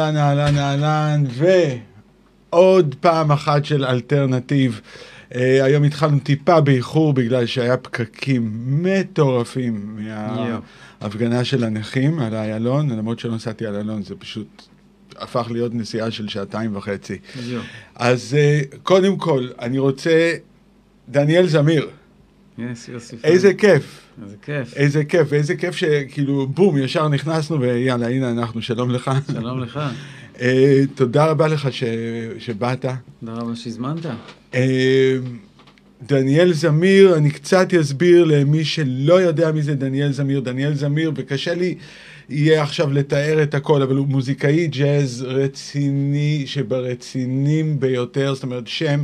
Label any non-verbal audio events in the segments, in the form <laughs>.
אהלן, אהלן, אהלן, ועוד פעם אחת של אלטרנטיב. Uh, היום התחלנו טיפה באיחור בגלל שהיה פקקים מטורפים מההפגנה של הנכים על איילון, למרות שלא נסעתי על איילון, זה פשוט הפך להיות נסיעה של שעתיים וחצי. אז uh, קודם כל, אני רוצה, דניאל זמיר. יס, יוסי. איזה כיף. איזה כיף. איזה כיף, איזה כיף שכאילו, בום, ישר נכנסנו ויאללה, הנה אנחנו, שלום לך. שלום לך. uh, תודה רבה לך ש... שבאת. תודה רבה שהזמנת. Uh, דניאל זמיר, אני קצת אסביר למי שלא יודע מי זה דניאל זמיר. דניאל זמיר, וקשה לי יהיה עכשיו לתאר את הכל, אבל הוא מוזיקאי ג'אז רציני שברצינים ביותר, זאת אומרת שם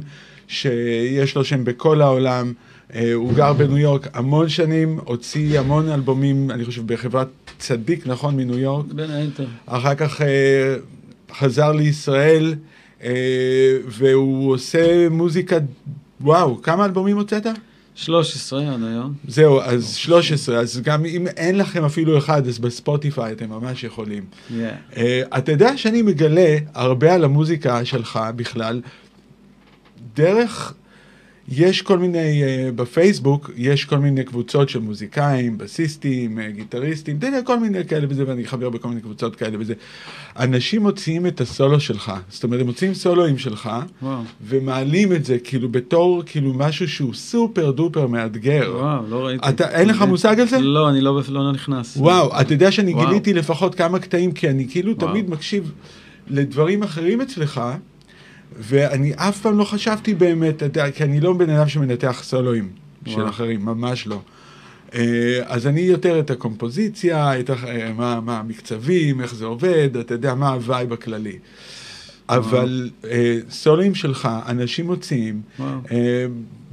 שיש לו שם בכל העולם. Uh, הוא גר בניו יורק המון שנים, הוציא המון אלבומים, אני חושב בחברת צדיק, נכון, מניו יורק. בין היתר. אחר כך uh, חזר לישראל, uh, והוא עושה מוזיקה, וואו, כמה אלבומים הוצאת? 13 עד היום. זהו, אז 13, אז גם אם אין לכם אפילו אחד, אז בספוטיפיי אתם ממש יכולים. Yeah. Uh, אתה יודע שאני מגלה הרבה על המוזיקה שלך בכלל, דרך... יש כל מיני, uh, בפייסבוק, יש כל מיני קבוצות של מוזיקאים, בסיסטים, uh, גיטריסטים, אתה יודע, כל מיני כאלה וזה, ואני חבר בכל מיני קבוצות כאלה וזה. אנשים מוציאים את הסולו שלך, זאת אומרת, הם מוציאים סולואים שלך, וואו. ומעלים את זה כאילו בתור, כאילו משהו שהוא super duper מאתגר. וואו, לא ראיתי. אתה, אין לך מושג על זה? לא, אני לא, לא נכנס. וואו, אתה יודע שאני וואו. גיליתי לפחות כמה קטעים, כי אני כאילו וואו. תמיד מקשיב לדברים אחרים אצלך, ואני אף פעם לא חשבתי באמת, כי אני לא בן אדם שמנתח סולואים של. אחרים, ממש לא. אה, אז אני יותר את הקומפוזיציה, את, אה, מה, מה המקצבים, איך זה עובד, אתה יודע, מה ה vibe הכללי. אבל אה, סולואים שלך, אנשים מוציאים,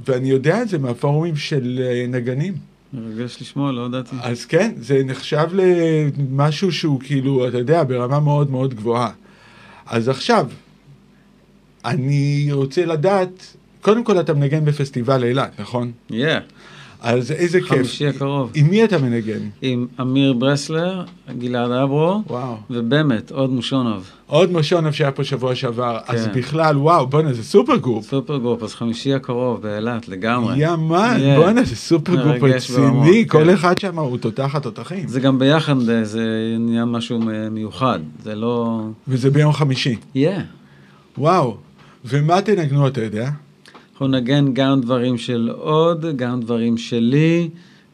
ואני יודע את זה מהפורומים של נגנים. מרגש לשמוע, לא ידעתי. אז כן, זה נחשב למשהו שהוא כאילו, אתה יודע, ברמה מאוד מאוד גבוהה. אז עכשיו, אני רוצה לדעת, קודם כל אתה מנגן בפסטיבל אילת, נכון? Yeah, אז איזה כיף. חמישי הקרוב. עם מי אתה מנגן? עם אמיר ברסלר, גלעד אברו, וואו. ובאמת, עוד מושונוב. עוד מושונוב שהיה פה שבוע שעבר, אז כן. בכלל, וואו, בואנה, זה supergroup. supergroup, אז חמישי הקרוב באילת, לגמרי. Yeah man, Yeah. בואנה, זה supergroup רציני, כל כן. אחד שם הוא תותחת תותחים. זה גם ביחד, אה, זה נהיה משהו מיוחד. זה לא... וזה ביום חמישי. יהיה. וואו. ומה תנגנו, אתה יודע? אנחנו נגן גם דברים של עוד, גם דברים שלי,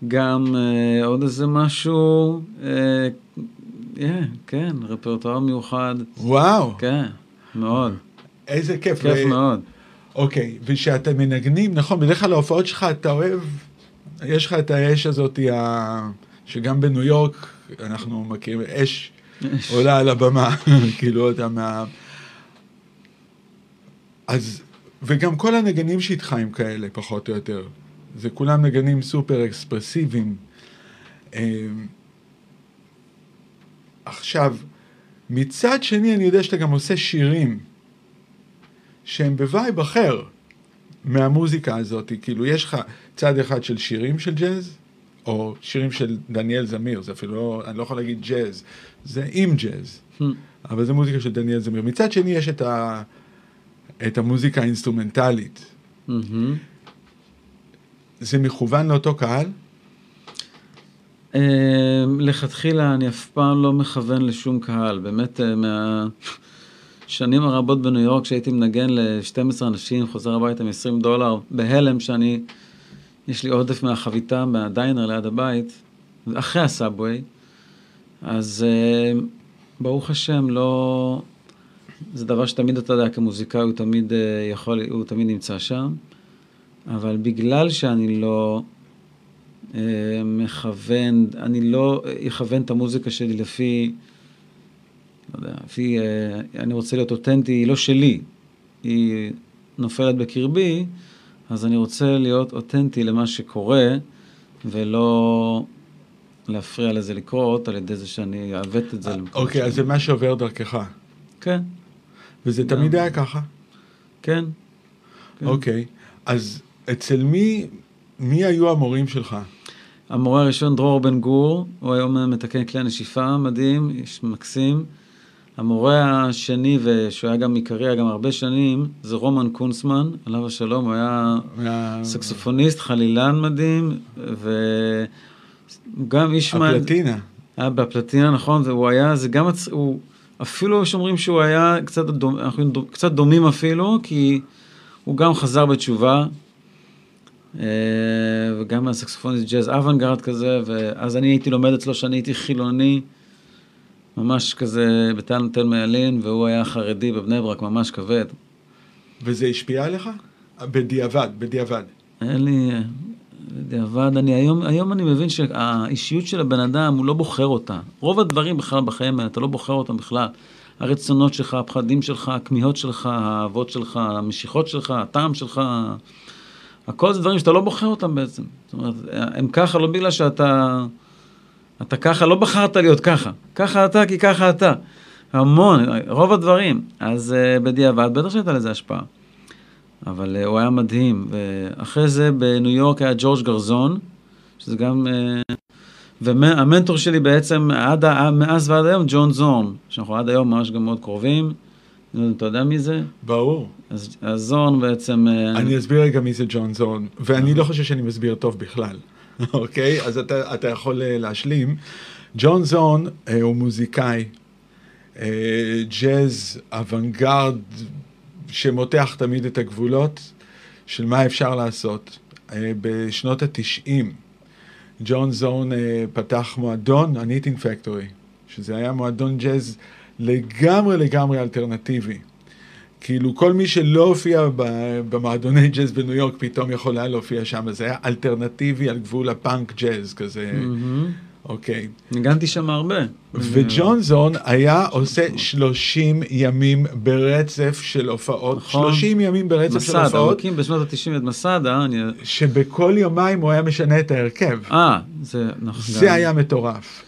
גם אה, עוד איזה משהו, אה, אה, כן, רפרטואר מיוחד, וואו, כן, מאוד, איזה כיף. כיף ו- מאוד. אוקיי, וכשאתם מנגנים, נכון, בדרך כלל ההופעות שלך, אתה אוהב, יש לך את האש הזאת, ה... שגם בניו יורק, אנחנו מכירים, אש עולה על הבמה, <laughs> כאילו, אתה מה... אז, וגם כל הנגנים שאיתך הם כאלה, פחות או יותר. זה כולם נגנים סופר אקספרסיביים. אמ, עכשיו, מצד שני, אני יודע שאתה גם עושה שירים. שהם ב vibe אחר מהמוזיקה הזאת. כאילו, יש לך צד אחד של שירים של ג'אז, או שירים של דניאל זמיר, זה אפילו לא, אני לא יכול להגיד ג'אז, זה עם ג'אז, אבל זה מוזיקה של דניאל זמיר. מצד שני, יש את, ה, את המוזיקה האינסטרומנטלית. מהמם. זה מכוון לאותו קהל? אה, לכתחילה אני אף פעם לא מכוון לשום קהל, באמת אה, מהשנים הרבות בניו יורק שהייתי מנגן ל-12 אנשים, חוזר הביתה עם 20 דולר, בהלם שאני, יש לי עודף מהחביתה, מה diner ליד הבית, אחרי ה subway, אז אה, ברוך השם לא, זה דבר שתמיד אתה יודע כמוזיקאי הוא תמיד אה, יכול, הוא תמיד נמצא שם, אבל בגלל שאני לא... אה, מכוון, אני לא אכוון את המוזיקה שלי לפי, לא יודע, לפי, אה, אני רוצה להיות אותנטי, היא לא שלי, היא נופלת בקרבי, אז אני רוצה להיות אותנטי למה שקורה, ולא להפריע לזה לקרות על ידי זה שאני אעוות את זה. אוקיי, אז שלי. זה מה שעובר דרכך. כן, וזה. תמיד היה ככה? כן. כן. אוקיי, אז אצל מי מי היו המורים שלך? המורה הראשון, דרור בן גור, הוא היום מתקן כלי הנשיפה מדהים, איש מקסים. המורה השני, ושהוא היה גם עיקרי, היה גם הרבה שנים, זה רומן קונסמן, עליו השלום, הוא היה סקסופוניסט, חלילן מדהים, וגם איש... הפלטינה. היה בפלטינה, נכון, והוא היה, זה גם, הוא, אפילו יש אומרים שהוא היה קצת, דומ, אנחנו קצת דומים אפילו, כי הוא גם חזר בתשובה, אה, וגם היה סקסופוניסט ג'אז אוונגרד כזה, ואז אני הייתי לומד אצלו שאני הייתי חילוני, ממש כזה בטל תל מיילין, והוא היה חרדי בבני ברק, ממש כבד. וזה השפיע עליך? בדיעבד, בדיעבד. אין לי, בדיעבד, אני היום, היום אני מבין שהאישיות של הבן אדם, הוא לא בוחר אותה. רוב הדברים בכלל בחיים האלה, אתה לא בוחר אותם בכלל. הרצונות שלך, הפחדים שלך, הכמיהות שלך, האהבות שלך, המשיכות שלך, הטעם שלך, הכל זה דברים שאתה לא בוחר אותם בעצם. זאת אומרת, הם ככה לא בגלל שאתה, אתה ככה, לא בחרת להיות ככה. ככה אתה כי ככה אתה. המון, רוב הדברים. אז uh, בדיעבד, בטח שהייתה לזה השפעה. אבל uh, הוא היה מדהים. ואחרי זה בניו יורק היה ג'ורג' גרזון, שזה גם... Uh, והמנטור שלי בעצם, עד, מאז ועד היום, ג'ון זורן, שאנחנו עד היום ממש גם מאוד קרובים. אתה יודע מי זה? ברור. אז, אז זורן בעצם... אה, אני אסביר רגע מי זה ג'ון זון, ואני לא חושב שאני מסביר טוב בכלל, <laughs> אוקיי? אז אתה, אתה יכול אה, להשלים. ג'ון זורן אה, הוא מוזיקאי, אה, ג'אז, אוונגרד, שמותח תמיד את הגבולות של מה אפשר לעשות. אה, בשנות התשעים, ג'ון זורן אה, פתח מועדון, ה Knitting Factory, שזה היה מועדון ג'אז לגמרי לגמרי אלטרנטיבי. כאילו כל מי שלא הופיע במועדוני ג'אז בניו יורק פתאום יכול היה להופיע שם, זה היה אלטרנטיבי על גבול הפאנק ג'אז כזה, מהמם. אוקיי. ניגנתי שם הרבה. וג'ון זון היה עושה 30 ימים ברצף של הופעות, נכון. 30 ימים ברצף של הופעות, הקים בשנות ה-90 את מסדה, אני... שבכל יומיים הוא היה משנה את ההרכב. אה, זה נכון. זה גם- היה מטורף.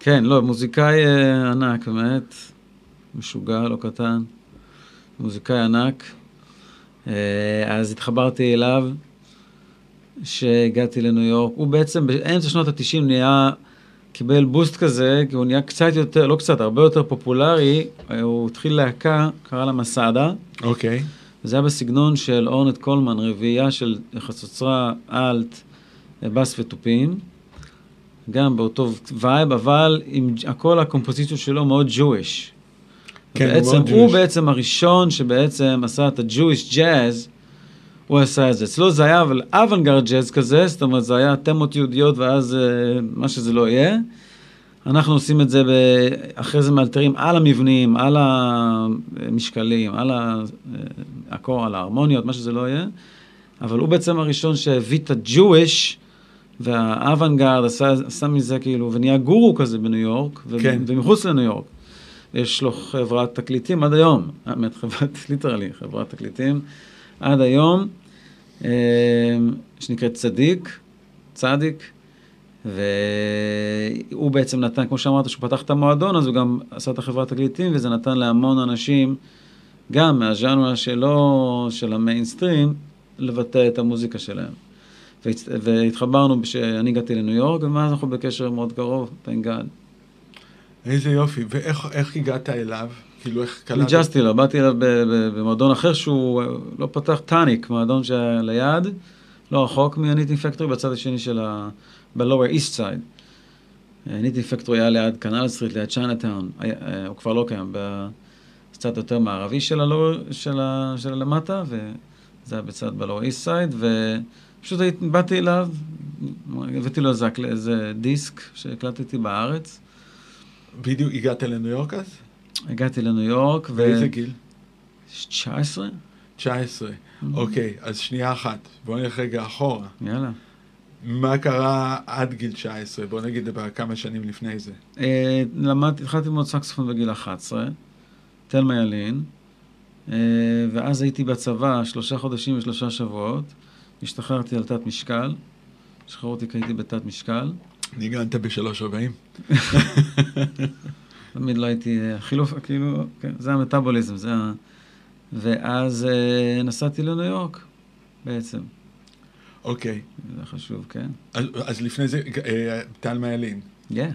כן, לא, מוזיקאי אה, ענק, באמת. משוגע, לא קטן. מוזיקאי ענק. אה, אז התחברתי אליו, שהגעתי לניו יורק. הוא בעצם באמצע שנות ה-90 נהיה, קיבל boost כזה, כי הוא נהיה קצת יותר, לא קצת, הרבה יותר פופולרי. הוא התחיל להקה, קרא לה מסדה. אוקיי. זה היה בסגנון של אורנט קולמן, רביעייה של חצוצרה, אלט, בס ותופים. גם באותו vibe, אבל עם הכל הקומפוזיציות שלו מאוד ג'ויש. כן, הוא בעצם, מאוד הוא Jewish. בעצם הראשון שבעצם עשה את הג'ויש ג'אז, הוא עשה את זה. אצלו זה היה אבל אוונגרד ג'אז כזה, זאת אומרת זה היה תמות יהודיות ואז אה, מה שזה לא יהיה. אנחנו עושים את זה, ב... אחרי זה מאלתרים על המבנים, על המשקלים, על הקור, על ההרמוניות, מה שזה לא יהיה. אבל הוא בעצם הראשון שהביא את הג'ויש והאוונגרד עשה, עשה מזה כאילו, ונהיה גורו כזה בניו יורק, ו- כן. ומחוץ לניו יורק. יש לו חברת תקליטים עד היום, האמת, <laughs> חברת, ליטרלי, חברת תקליטים עד היום, אה, שנקראת צדיק, צדיק, והוא בעצם נתן, כמו שאמרת, שהוא פתח את המועדון, אז הוא גם עשה את החברת תקליטים, וזה נתן להמון אנשים, גם מהז'אנרה שלו, של המיינסטרים, לבטא את המוזיקה שלהם. והתחברנו כשאני הגעתי לניו יורק, ומאז אנחנו בקשר מאוד קרוב, thank God. איזה יופי. ואיך איך הגעת אליו? כאילו איך קלטת? ניג'סתי לו, באתי אליו במועדון אחר שהוא לא פתח Tonic, מועדון שהיה ליד, לא רחוק מה Knitting Factory, בצד השני של ה... ב-Lower East Side. Knitting Factory היה ליד Canal Street, ליד Chinatown, אה, הוא כבר לא קיים, בצד יותר מערבי של ה-Lower, של, ה... של למטה, וזה היה בצד ב-Lower East Side, ופשוט באתי אליו, הבאתי לו איזה דיסק שהקלטתי בארץ, בדיוק הגעת לניו יורק אז? הגעתי לניו יורק, ו... באיזה גיל? 19? 19. אוקיי, אז שנייה אחת. בוא נלך רגע אחורה. יאללה. מה קרה עד גיל 19? בוא נגיד כמה שנים לפני זה. אה, למדתי, התחלתי ללמוד סקסופון בגיל 11, תלמה ילין, אה, ואז הייתי בצבא שלושה חודשים ושלושה שבועות, השתחררתי על תת משקל, שחררו אותי כי הייתי בתת משקל, ניגנת בשלוש רבעים? <laughs> תמיד לא הייתי, אה, חילוף, כאילו, כן, זה המטאבוליזם, זה ה... ואז אה, נסעתי לניו יורק, בעצם. אוקיי. זה חשוב, כן. אז, אז לפני זה, אה, טל מיילין. כן.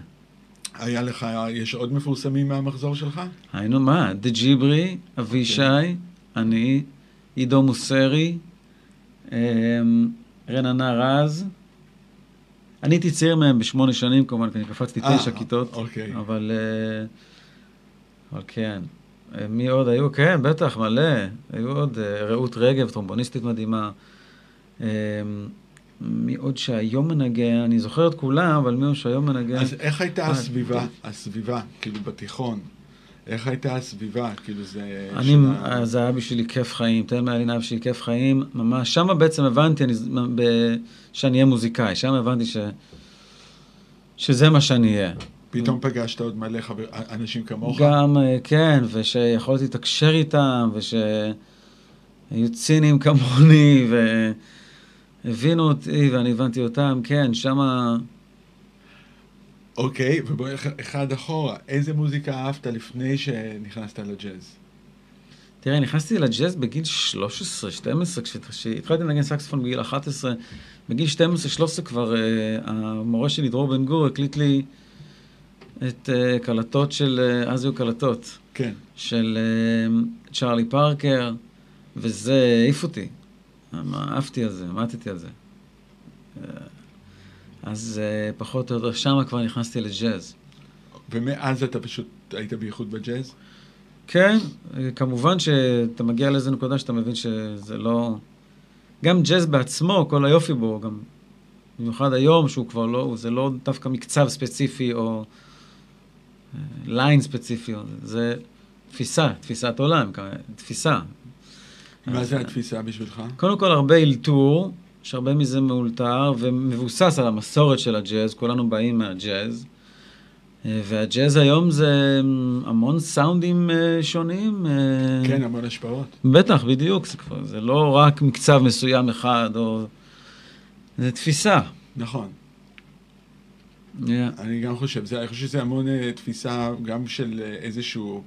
היה לך, יש עוד מפורסמים מהמחזור שלך? היינו מה? דה ג'יברי, אבישי, אני, עידו מוסרי, אמ, רננה רז. אני הייתי צעיר מהם בשמונה שנים כמובן, כי אני קפצתי אה, תשע כיתות. אוקיי. אבל, אה, אבל כן. אה, מי עוד היו? כן, בטח, מלא. היו עוד, רעות רגב, טרומבוניסטית מדהימה. מי עוד שהיום מנגן, אני זוכר את כולם, אבל מי עוד שהיום מנגן. אז איך הייתה הסביבה. הסביבה, כאילו בתיכון? איך הייתה הסביבה? כאילו זה... אני, של ה- אה, זה היה בשבילי כיף חיים, תל מעלין היה בשבילי כיף חיים, ממש, שם בעצם הבנתי אני, ב, שאני אהיה מוזיקאי, שם הבנתי ש, שזה מה שאני אהיה. פתאום פגשת עוד מלא חבר, אנשים כמוך? גם, אה, כן, ושיכולתי לתקשר איתם, ושהיו ציניים כמוני, והבינו אותי ואני הבנתי אותם, כן, שמה... אוקיי, ובואי אחד- אחורה. איזה מוזיקה אהבת לפני שנכנסת לג'אז? תראה, נכנסתי לג'אז בגיל 13-12, כשהתחלתי לנגן סקספון בגיל 11, בגיל 12-13 כבר uh, המורה שלי, דרור בן גור, הקליט לי את uh, קלטות של, uh, אז היו קלטות, כן. של uh, צ'ארלי פארקר, וזה העיף אותי. אהבתי על זה, מתתי על זה. Uh, אז uh, פחות או יותר שמה כבר נכנסתי לג'אז. ומאז אתה פשוט היית בייחוד בג'אז? כן, אה, כמובן שאתה מגיע לאיזה נקודה שאתה מבין שזה לא... גם ג'אז בעצמו, כל היופי בו, גם במיוחד היום, שהוא כבר לא, זה לא דווקא מקצב ספציפי או אה, ליין ספציפי, או- זה תפיסה, תפיסת עולם, תפיסה. מה זה אה, התפיסה בשבילך? קודם כל הרבה אלתור, שהרבה מזה מאולתר ומבוסס על המסורת של הג'אז, כולנו באים מהג'אז. אה, והג'אז היום זה אמ, המון סאונדים אה, שונים. אה, כן, המון השפעות. בטח, בדיוק, זה, כבר, זה לא רק מקצב מסוים אחד, או... זה תפיסה. נכון. Yeah. אני גם חושב, זה, אני חושב שזה המון תפיסה גם של איזשהו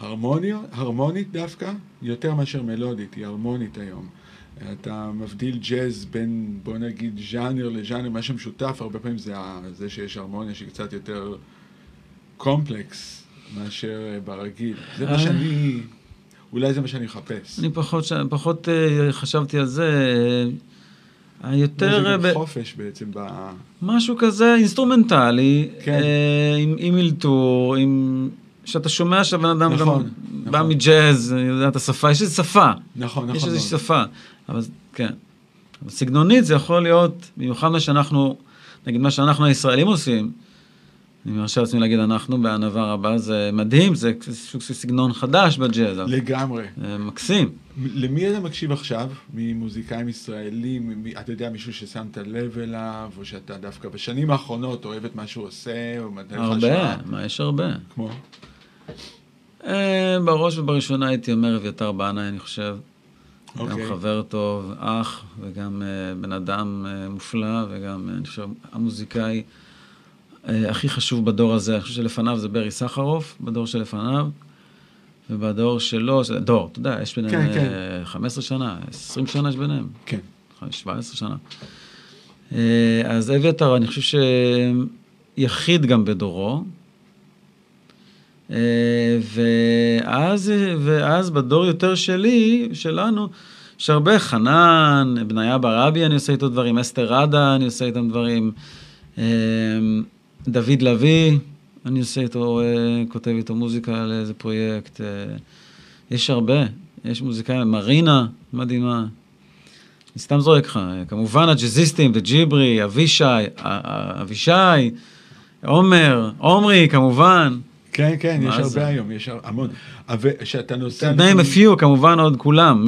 הרמוניה, הרמונית דווקא, יותר מאשר מלודית, היא הרמונית היום. אתה מבדיל ג'אז בין, בוא נגיד, ז'אנר לז'אנר, מה שמשותף הרבה פעמים זה זה שיש הרמוניה שהיא קצת יותר קומפלקס מאשר אה, ברגיל. זה מה אה. שאני, אולי זה מה שאני מחפש. אני פחות. פחות אה, חשבתי על זה. זה ב- חופש בעצם ב... משהו כזה אינסטרומנטלי, כן. אה, עם, עם אלתור, עם... שאתה שומע שהבן אדם נכון, גם נכון. בא מג'אז, יודע את השפה, יש איזו שפה. נכון, נכון. יש איזושהי מאוד. שפה, אבל כן. אבל סגנונית זה יכול להיות, במיוחד מה שאנחנו, נגיד מה שאנחנו הישראלים עושים, אני מרשה לעצמי להגיד אנחנו בענווה רבה, זה מדהים, זה סוג של סגנון חדש בג'אז, לגמרי. זה מקסים. למי אתה מקשיב עכשיו, ממוזיקאים ישראלים, מ- אתה יודע, מישהו ששמת לב אליו, או שאתה דווקא בשנים האחרונות אוהב את מה שהוא עושה, או נותן לך הרבה? מה, יש הרבה. כמו? אה, בראש ובראשונה הייתי אומר אביתר בנאי, אני חושב. גם אוקיי. חבר טוב, אח, וגם אה, בן אדם אה, מופלא, וגם, אה, אני חושב, המוזיקאי אה, הכי חשוב בדור הזה. אני חושב שלפניו זה ברי סחרוף, בדור שלפניו, ובדור שלו, זה דור, אתה יודע, יש ביניהם כן, כן. אה, 15 שנה, 20 שנה יש ביניהם, כן. 17 שנה. אה, אז אביתר, אני חושב שיחיד גם בדורו. אה, ואז, ואז בדור יותר שלי, שלנו, יש הרבה, חנן, בניה ברבי, אני עושה איתו דברים, אסתר ראדה, אני עושה איתם דברים, אה, דוד לביא, אני עושה איתו, אה, כותב איתו מוזיקה לאיזה פרויקט. יש הרבה, יש מוזיקאים, מרינה, מדהימה. אני סתם זורק לך, כמובן הג'אזיסטים, וג'יברי, אבישי, אבישי, עומר, עומרי, כמובן. כן, כן, יש הרבה זה? היום, יש המון. אבל כשאתה נוסע... a few, כמובן עוד כולם.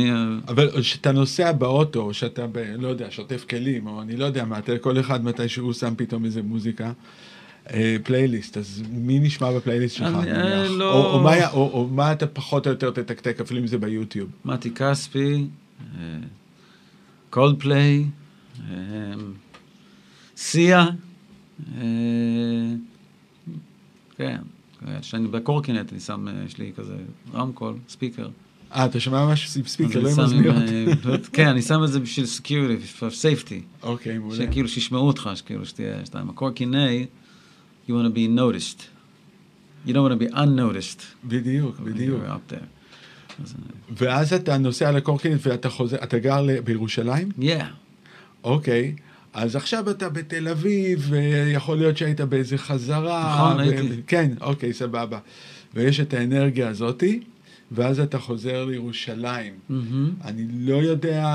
אבל כשאתה נוסע באוטו, או שאתה, ב, לא יודע, שוטף כלים, או אני לא יודע מה, אתה, כל אחד מתי שהוא שם פתאום איזה מוזיקה, אה, פלייליסט, אז מי נשמע בפלייליסט שלך, אני- נניח? אה, לא. או, או, מה, או, או מה אתה פחות או יותר תתקתק, אפילו אם זה ביוטיוב. מתי כספי, קולד פליי, סיה, אה, כן, כשאני בקורקינט אני שם, אה, יש לי כזה רמקול, ספיקר. אה, אתה שומע משהו עם ספיקר, לא עם אוזניות. אה, כן, אני שם את זה בשביל security, for safety. אוקיי, מעולה. שכאילו שישמעו אותך, שכאילו שתהיה, שאתה עם הקורקינאי, you want to be noticed. You don't want to be unnoticed. בדיוק, בדיוק. you're up there. אז, ואז אתה נוסע לקורקינט ואתה חוזר, אתה גר בירושלים? yeah. אוקיי. אז עכשיו אתה בתל אביב, ויכול להיות שהיית באיזה חזרה. נכון, הייתי. כן, אוקיי, סבבה. ויש את האנרגיה הזאתי, ואז אתה חוזר לירושלים. מהמם. אני לא יודע,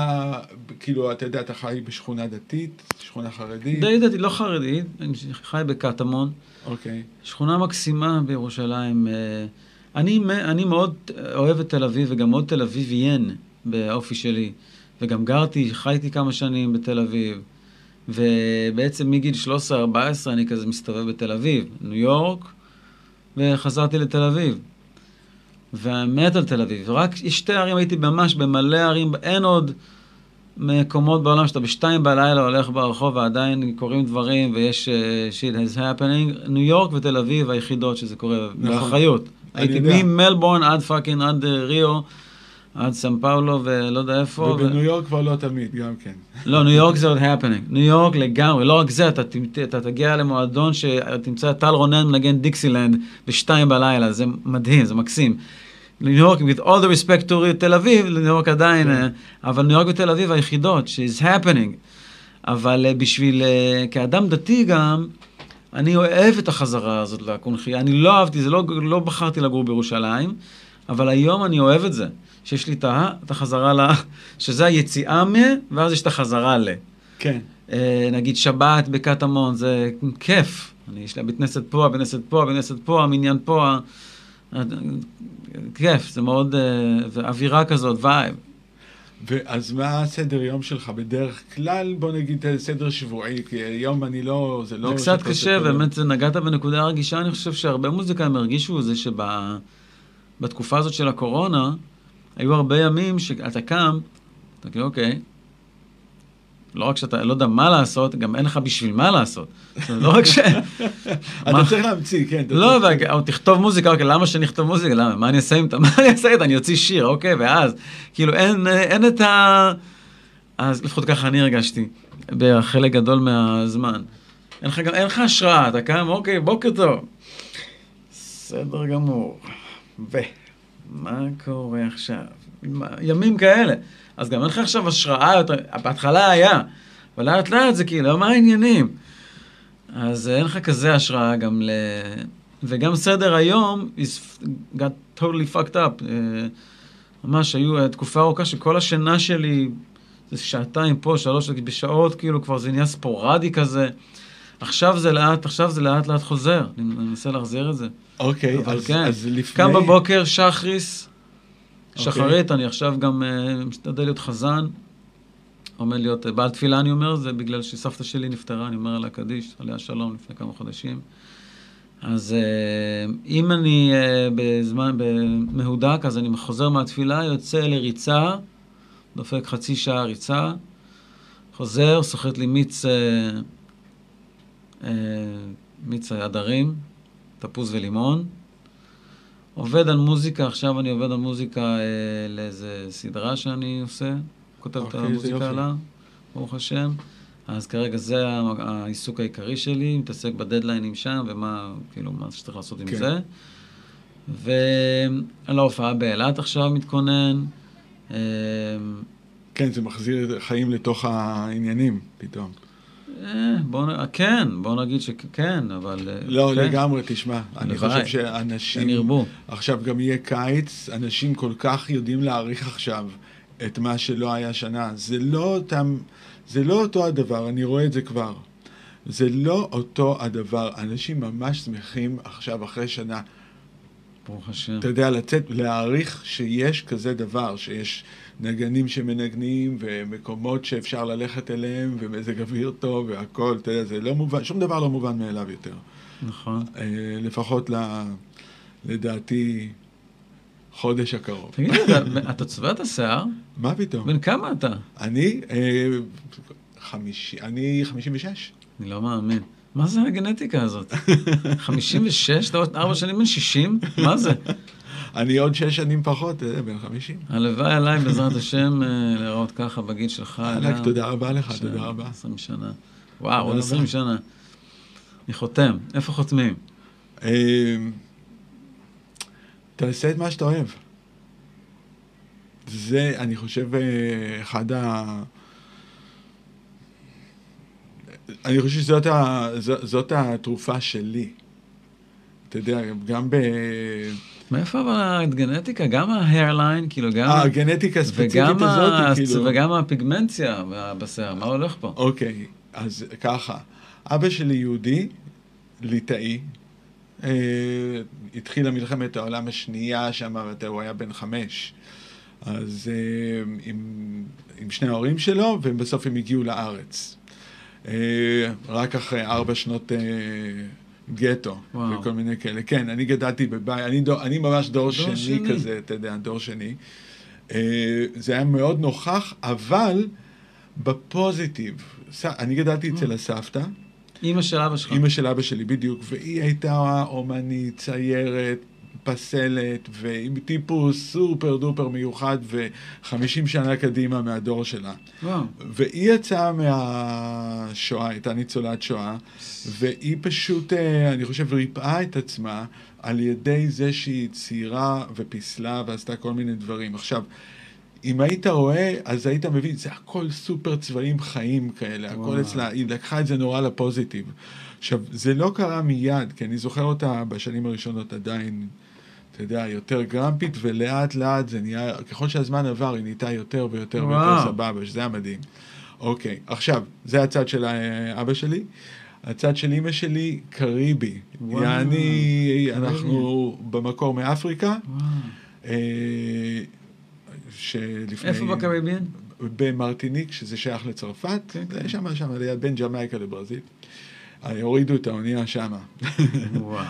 כאילו, אתה יודע, אתה חי בשכונה דתית, שכונה חרדית. די דתי, לא חרדי, אני חי בקטמון, אוקיי. שכונה מקסימה בירושלים. אה, אני, אני מאוד אוהב את תל אביב, וגם מאוד תל אביביין באופי שלי. וגם גרתי, חייתי כמה שנים בתל אביב. ובעצם מגיל 13-14 אני כזה מסתובב בתל אביב, ניו יורק, וחזרתי לתל אביב. ומת על תל אביב. רק שתי ערים, הייתי ממש במלא ערים, אין עוד מקומות בעולם שאתה בשתיים בלילה הולך ברחוב ועדיין קורים דברים ויש uh, shit is happening. ניו יורק ותל אביב היחידות שזה קורה נכון. באחריות. הייתי. ממלבורן עד fucking, עד אה, ריו, עד סן פאולו ולא יודע איפה. ו- ובניו יורק כבר לא תמיד, גם כן. לא, ניו יורק זה עוד happening. ניו יורק לגמרי, לא רק זה, אתה, תמת- אתה תגיע למועדון שתמצא טל רונן מנגן דיקסילנד בשתיים בלילה, זה מדהים, זה מקסים. ניו יורק, with all the respect to תל אביב, ניו יורק עדיין, כן. אה, אבל ניו יורק ותל אביב היחידות, ש-is happening. אבל אה, בשביל, אה, כאדם דתי גם, אני אוהב את החזרה הזאת לקונכייה. אני לא אהבתי, זה לא, לא בחרתי לגור בירושלים, אבל היום אני אוהב את זה. שיש לי את ה- את החזרה ל... שזה היציאה מ... ואז יש את החזרה ל... כן. אה, נגיד שבת בקטמון, זה כיף. אני, יש לי הבית כנסת פה, הבית כנסת פה, הבית כנסת פה, המניין פה. ה- ה- כיף, זה מאוד... אה, ואווירה כזאת, וייב. ואז מה הסדר יום שלך בדרך כלל? בוא נגיד אה, סדר שבועי, כי היום אני לא, זה לא... זה קצת קשה, באמת נגעת בנקודה רגישה, אני חושב שהרבה מוזיקאים הרגישו זה שבתקופה הזאת של הקורונה, היו הרבה ימים שאתה קם, אתה כאילו, אוקיי, לא רק שאתה לא יודע מה לעשות, גם אין לך בשביל מה לעשות. לא רק ש... <laughs> אתה צריך להמציא, כן. לא, או תכתוב מוזיקה, אוקיי, למה שאני אכתוב מוזיקה? למה? מה אני אעשה עם... מה אני אעשה איתה? אני אוציא שיר, אוקיי, ואז, כאילו, אין, את ה... אז לפחות ככה אני הרגשתי, בחלק גדול מהזמן. אין לך השראה, אתה קם, אוקיי, בוקר טוב. בסדר גמור. ומה קורה עכשיו? מה- ימים כאלה. אז גם אין לך עכשיו השראה יותר, בהתחלה היה, אבל לאט לאט זה כאילו, מה העניינים? אז אין לך כזה השראה גם ל... וגם סדר היום is got totally fucked up. אה, ממש היו תקופה ארוכה שכל השינה שלי זה שעתיים פה, שלוש, בשעות כאילו כבר זה נהיה ספורדי כזה. עכשיו זה לאט, עכשיו זה לאט לאט חוזר. אני מנסה להחזיר את זה. אוקיי, אבל אז, כן, אז לפני... קם בבוקר, שחריס, אוקיי. שחרית, אני עכשיו גם אה, משתדל להיות חזן. עומד להיות אה, בעל תפילה, אני אומר, זה בגלל שסבתא שלי נפטרה, אני אומר עליה קדיש, עליה שלום, לפני כמה חודשים. אז אה, אם אני אה, בזמן, מהודק, אז אני חוזר מהתפילה, יוצא לריצה, דופק חצי שעה ריצה, חוזר, סוחט לי מיץ, אה, אה, מיץ הדרים, תפוז ולימון. עובד על מוזיקה, עכשיו אני עובד על מוזיקה אה, לאיזה סדרה שאני עושה, כותב את אוקיי, המוזיקה. עליה, ברוך השם. אז כרגע זה העיסוק העיקרי שלי, מתעסק בדדליינים שם ומה, כאילו, מה שצריך לעשות עם כן. זה. ועל ההופעה באילת עכשיו מתכונן. אה, כן, זה מחזיר חיים לתוך העניינים פתאום. אה, בוא. כן, בוא נגיד שכן, אבל... אה, לא, כן. לגמרי, תשמע, אני. חושב שאנשים... ירבו. עכשיו גם יהיה קיץ, אנשים כל כך יודעים להעריך עכשיו את מה שלא היה שנה. זה לא אותם, זה לא אותו הדבר, אני רואה את זה כבר. זה לא אותו הדבר. אנשים ממש שמחים עכשיו, אחרי שנה, ברוך השם. אתה יודע, לצאת, להעריך שיש כזה דבר, שיש נגנים שמנגנים ומקומות שאפשר ללכת אליהם ומזג אוויר טוב והכל, אתה יודע, זה לא מובן, שום דבר לא מובן מאליו יותר. נכון. אה, לפחות ל, לדעתי, חודש הקרוב. תגיד, אתה- אתה צובע את השיער? מה פתאום? בן כמה אתה? אני, אה, חמישי, אני 56. אני לא מאמין. מה זה הגנטיקה הזאת? 56? אתה עוד ארבע שנים בן 60? מה זה? אני עוד שש שנים פחות, אתה יודע, בן חמישים. הלוואי עליי, בעזרת השם, אה, להיראות ככה בגיל שלך. ענק. תודה רבה לך, תודה רבה. 20 שנה. וואו, עוד רבה. 20 שנה. אני חותם. איפה חותמים? אמ, תעשה את מה שאתה אוהב. זה, אני חושב, אה, אחד ה... אני חושב שזאת ה... זאת התרופה שלי. אתה יודע, גם ב... מאיפה אבל הגנטיקה? גם ההיירליין, כאילו גם... אה, הגנטיקה הספציפית הזאת, כאילו... וגם הפיגמנציה בשיער, מה הולך פה? אוקיי, אז ככה, אבא שלי יהודי, ליטאי, אה, התחילה מלחמת העולם השנייה שם, הוא היה בן חמש. אז אה, עם, עם שני ההורים שלו, ובסוף הם הגיעו לארץ. אה, רק אחרי ארבע שנות אה, גטו, וואו. וכל מיני כאלה. כן, אני גדלתי בבית, אני, דור, אני ממש דור, דור שני, שני. כזה, אתה יודע, דור שני. אה, זה היה מאוד נוכח, אבל בפוזיטיב. ס- אני גדלתי אצל הסבתא, אימא של אבא שלך. אימא של אבא שלי בדיוק, והיא הייתה אומנית, ציירת, פסלת, ועם טיפוס סופר דופר מיוחד, וחמישים שנה קדימה מהדור שלה. וואו. והיא יצאה מהשואה, הייתה ניצולת שואה, והיא פשוט, אה, אני חושב, ריפאה את עצמה על ידי זה שהיא ציירה ופיסלה ועשתה כל מיני דברים. עכשיו, אם היית רואה, אז היית מבין, זה הכל סופר צבעים חיים כאלה, הכל וואו. אצלה, היא לקחה את זה נורא לפוזיטיב. עכשיו, זה לא קרה מיד, כי אני זוכר אותה בשנים הראשונות עדיין, אתה יודע, יותר גרמפית, ולאט לאט זה נהיה, ככל שהזמן עבר, היא נהייתה יותר ויותר ויותר וואו. סבבה, שזה היה מדהים. אוקיי, עכשיו, זה הצד של אה, אבא שלי. הצד של אימא שלי, קריבי. וואו, יעני, קריבי. אנחנו במקור מאפריקה, וואו. אה, שלפני... איפה בקריביאן? במרטיניק, שזה שייך לצרפת, כן, כן. שם, שם, ליד בין ג'מייקה לברזיל. אה, הורידו את האונייה שמה. וואו.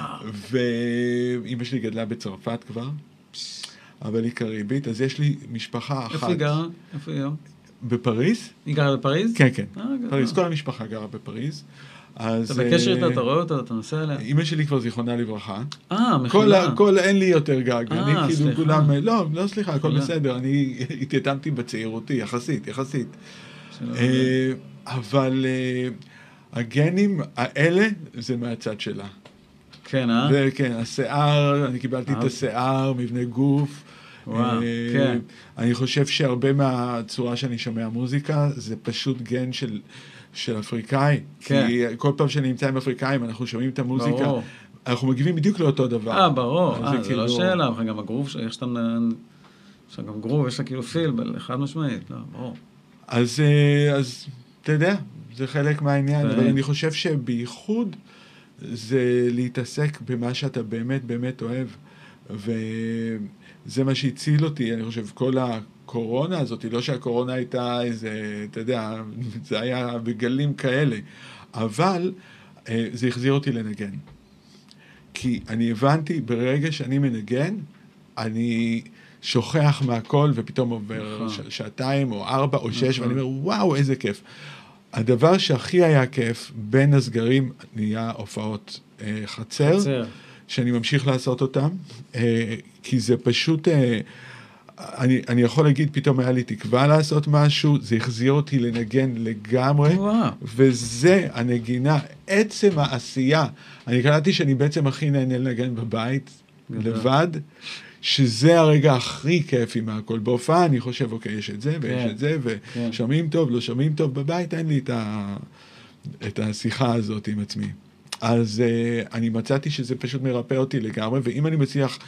ואימא שלי גדלה בצרפת כבר, אבל היא קריבית, אז יש לי משפחה אחת. איפה היא גרה? איפה היא היום? בפריז? היא גרה בפריז? כן, כן. אה. פריז, כל המשפחה גרה בפריז. אז... אתה בקשר אה, איתה, אתה רואה אותה, אתה נוסע אליה? אימא שלי כבר זיכרונה לברכה. אה, כל, מחילה. ה- כל, אין לי יותר גג. אה, אני כאילו סליחה. כולם, לא, לא סליחה, הכל. בסדר. אני התייתמתי בצעירותי, יחסית, יחסית. אה, אבל אה, הגנים האלה, זה מהצד שלה. כן, אה? וכן, השיער, אני קיבלתי את אהבתי. השיער, מבנה גוף. וואו, אה, כן. אני חושב שהרבה מהצורה שאני שומע מוזיקה, זה פשוט גן של, של אפריקאי. כן. כי כל פעם שאני נמצא עם אפריקאים, אנחנו שומעים את המוזיקה, ברור. אנחנו מגיבים בדיוק לאותו דבר. אה, ברור. אה, זה לא כאילו- שאלה, אבל גם הגרוב, ש- יש שם... יש שם גם גרוב, יש לה כאילו פיל, חד משמעית, לא, ברור. אז, אה, אז אתה יודע, זה חלק מהעניין, כן. אבל אני חושב שבייחוד זה להתעסק במה שאתה באמת באמת אוהב, וזה מה שהציל אותי, אני חושב, כל הקורונה הזאת, לא שהקורונה הייתה איזה, אתה יודע, <laughs> זה היה בגלים כאלה, אבל אה, זה החזיר אותי לנגן. כי אני הבנתי, ברגע שאני מנגן, אני שוכח מהכל, ופתאום עובר נכון. ש- שעתיים, או ארבע, או שש, נכון. ואני אומר, וואו, איזה כיף. הדבר שהכי היה כיף, בין הסגרים נהיה הופעות אה, חצר, חצר. שאני ממשיך לעשות אותם, אה, כי זה פשוט... אה, אני, אני יכול להגיד, פתאום היה לי תקווה לעשות משהו, זה החזיר אותי לנגן לגמרי. וואו. וזה הנגינה, עצם העשייה. אני קלטתי שאני בעצם הכי נהנה לנגן בבית, גדול. לבד, שזה הרגע הכי כיפי מהכל. בהופעה אני חושב, אוקיי, יש את זה ויש כן, את זה, כן. ושומעים טוב, לא שומעים טוב, בבית אין לי את, ה... את השיחה הזאת עם עצמי. אז uh, אני מצאתי שזה פשוט מרפא אותי לגמרי, ואם אני מצליח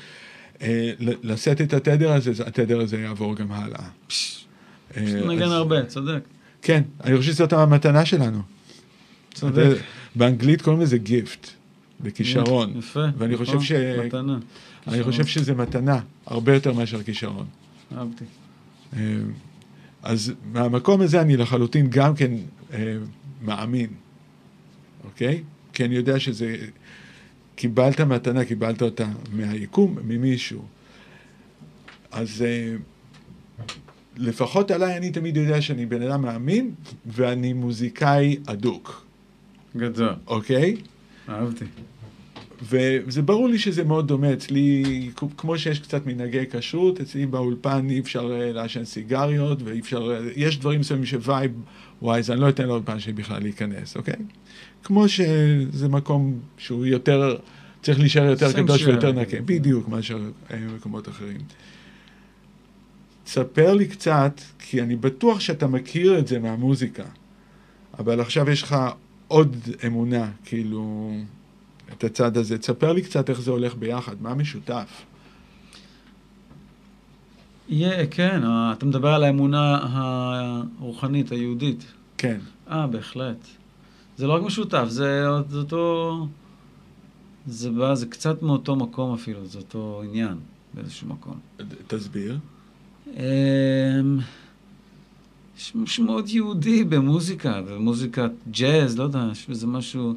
uh, לשאת את התדר הזה, התדר הזה יעבור גם הלאה. פש, אה, פשוט נגן אז- הרבה, צודק. כן, אני חושב שזאת המתנה שלנו. צודק. באנגלית קוראים לזה גיפט, בכישרון. יפה. ואני נכון, חושב ש... מתנה. אני. חושב שזה מתנה, הרבה יותר מאשר כישרון. אהבתי. אה, אז מהמקום הזה אני לחלוטין גם כן אה, מאמין, אוקיי? כי אני יודע שזה... קיבלת מתנה, קיבלת אותה מהיקום, ממישהו. אז אה, לפחות עליי אני תמיד יודע שאני בן אדם מאמין, ואני מוזיקאי אדוק, גדול. אוקיי? אהבתי. וזה ברור לי שזה מאוד דומה אצלי, כמו שיש קצת מנהגי כשרות, אצלי באולפן אי אפשר אה, לעשן סיגריות, ואי אפשר, אה, יש דברים מסוימים שווייב, וואי, אז אני לא אתן לאולפן שלי בכלל להיכנס, אוקיי? כמו שזה מקום שהוא יותר, צריך להישאר יותר קדוש ויותר נקי, בדיוק, מאשר מקומות אחרים. תספר לי קצת, כי אני בטוח שאתה מכיר את זה מהמוזיקה, אבל עכשיו יש לך עוד אמונה, כאילו, את הצד הזה. תספר לי קצת איך זה הולך ביחד, מה משותף? Yeah, כן, אתה מדבר על האמונה הרוחנית, היהודית. כן. אה, בהחלט. זה לא רק משותף, זה, זה אותו... זה בא, זה קצת מאותו מקום אפילו, זה אותו עניין באיזשהו מקום. תסביר. אמ, יש משהו מאוד יהודי במוזיקה, במוזיקת ג'אז, לא יודע, יש בזה משהו...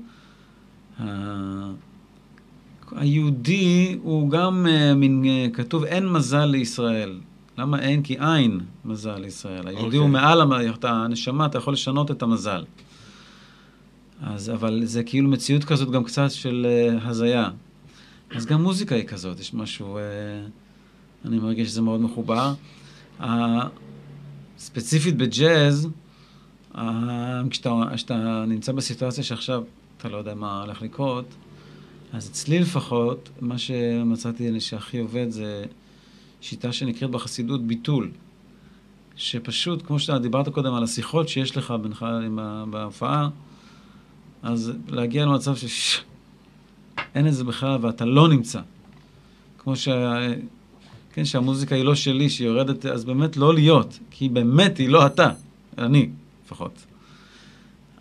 היהודי הוא גם אה, מין, אה, כתוב אין מזל לישראל. למה אין? כי אין מזל לישראל. היהודי okay. הוא אוקיי. מעל הנשמה, אתה יכול לשנות את המזל. אז, אבל זה כאילו מציאות כזאת גם קצת של uh, הזיה. אז גם מוזיקה היא כזאת, יש משהו, uh, אני מרגיש שזה מאוד מחובר. Uh, ספציפית בג'אז, uh, כשאתה, כשאתה נמצא בסיטואציה שעכשיו אתה לא יודע מה הולך לקרות, אז אצלי לפחות, מה שמצאתי שהכי עובד זה שיטה שנקראת בחסידות ביטול. שפשוט, כמו שאתה דיברת קודם על השיחות שיש לך בינך בהופעה, אז להגיע למצב ש... אין את זה בכלל ואתה לא נמצא. כמו ש... כן, שהמוזיקה היא לא שלי, שהיא יורדת, אז באמת לא להיות, כי באמת היא לא אתה, אני לפחות.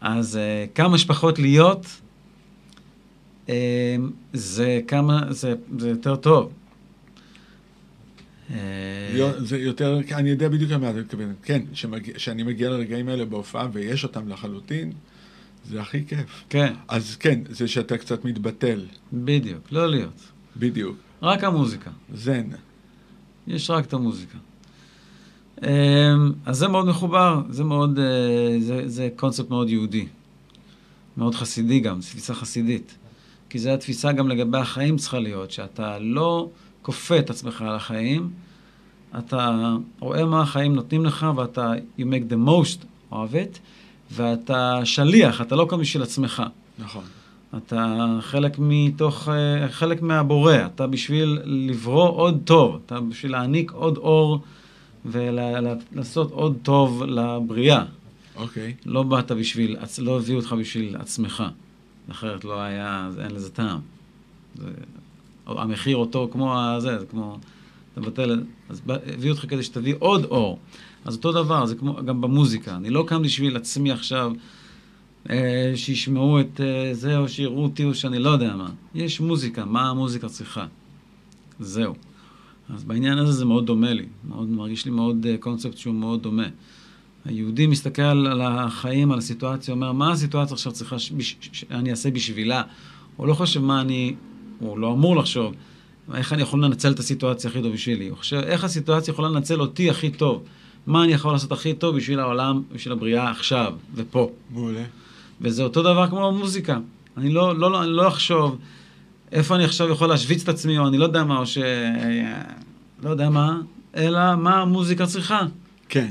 אז uh, כמה שפחות להיות, uh, זה כמה, זה, זה יותר טוב. אה, זה יותר, אני יודע בדיוק למה אתה מתכוון. כן, כשאני מגיע לרגעים האלה בהופעה ויש אותם לחלוטין, זה הכי כיף. כן. אז כן, זה שאתה קצת מתבטל. בדיוק, לא להיות. בדיוק. רק המוזיקה. זן. יש רק את המוזיקה. אמ, אז זה מאוד מחובר, זה מאוד, אה, זה, זה קונספט מאוד יהודי. מאוד חסידי גם, תפיסה חסידית. כי זו התפיסה גם לגבי החיים צריכה להיות, שאתה לא כופה את עצמך על החיים, אתה רואה מה החיים נותנים לך ואתה, you make the most of it, ואתה שליח, אתה לא כאן בשביל עצמך. נכון. אתה חלק מתוך, אה, חלק מהבורא, אתה בשביל לברוא עוד טוב, אתה בשביל להעניק עוד אור ולעשות עוד טוב לבריאה. אוקיי. Okay. לא באת בשביל, לא הביאו אותך בשביל עצמך, אחרת לא היה, אין לזה טעם. זה, המחיר אותו כמו הזה, זה כמו, אתה מבטל, אז הביאו אותך כדי שתביא עוד אור. אז אותו דבר, זה כמו גם במוזיקה. אני לא קם בשביל עצמי עכשיו, אה, שישמעו את אה, זה, או שיראו אותי, או שאני לא יודע מה. יש מוזיקה, מה המוזיקה צריכה? זהו. אז בעניין הזה זה מאוד דומה לי. מאוד, מרגיש לי מאוד אה, קונספט שהוא מאוד דומה. היהודי מסתכל על החיים, על הסיטואציה, אומר, מה הסיטואציה עכשיו צריכה שאני אעשה בשבילה? הוא לא חושב מה אני, הוא לא אמור לחשוב, איך אני יכול לנצל את הסיטואציה הכי טוב בשבילי. הוא חושב, איך הסיטואציה יכולה לנצל אותי הכי טוב. מה אני יכול לעשות הכי טוב בשביל העולם, בשביל הבריאה עכשיו ופה. מעולה. וזה אותו דבר כמו המוזיקה. אני לא, לא, לא, לא אחשוב איפה אני עכשיו יכול להשוויץ את עצמי, או אני לא יודע מה, או ש... לא יודע מה, אלא מה המוזיקה צריכה. כן.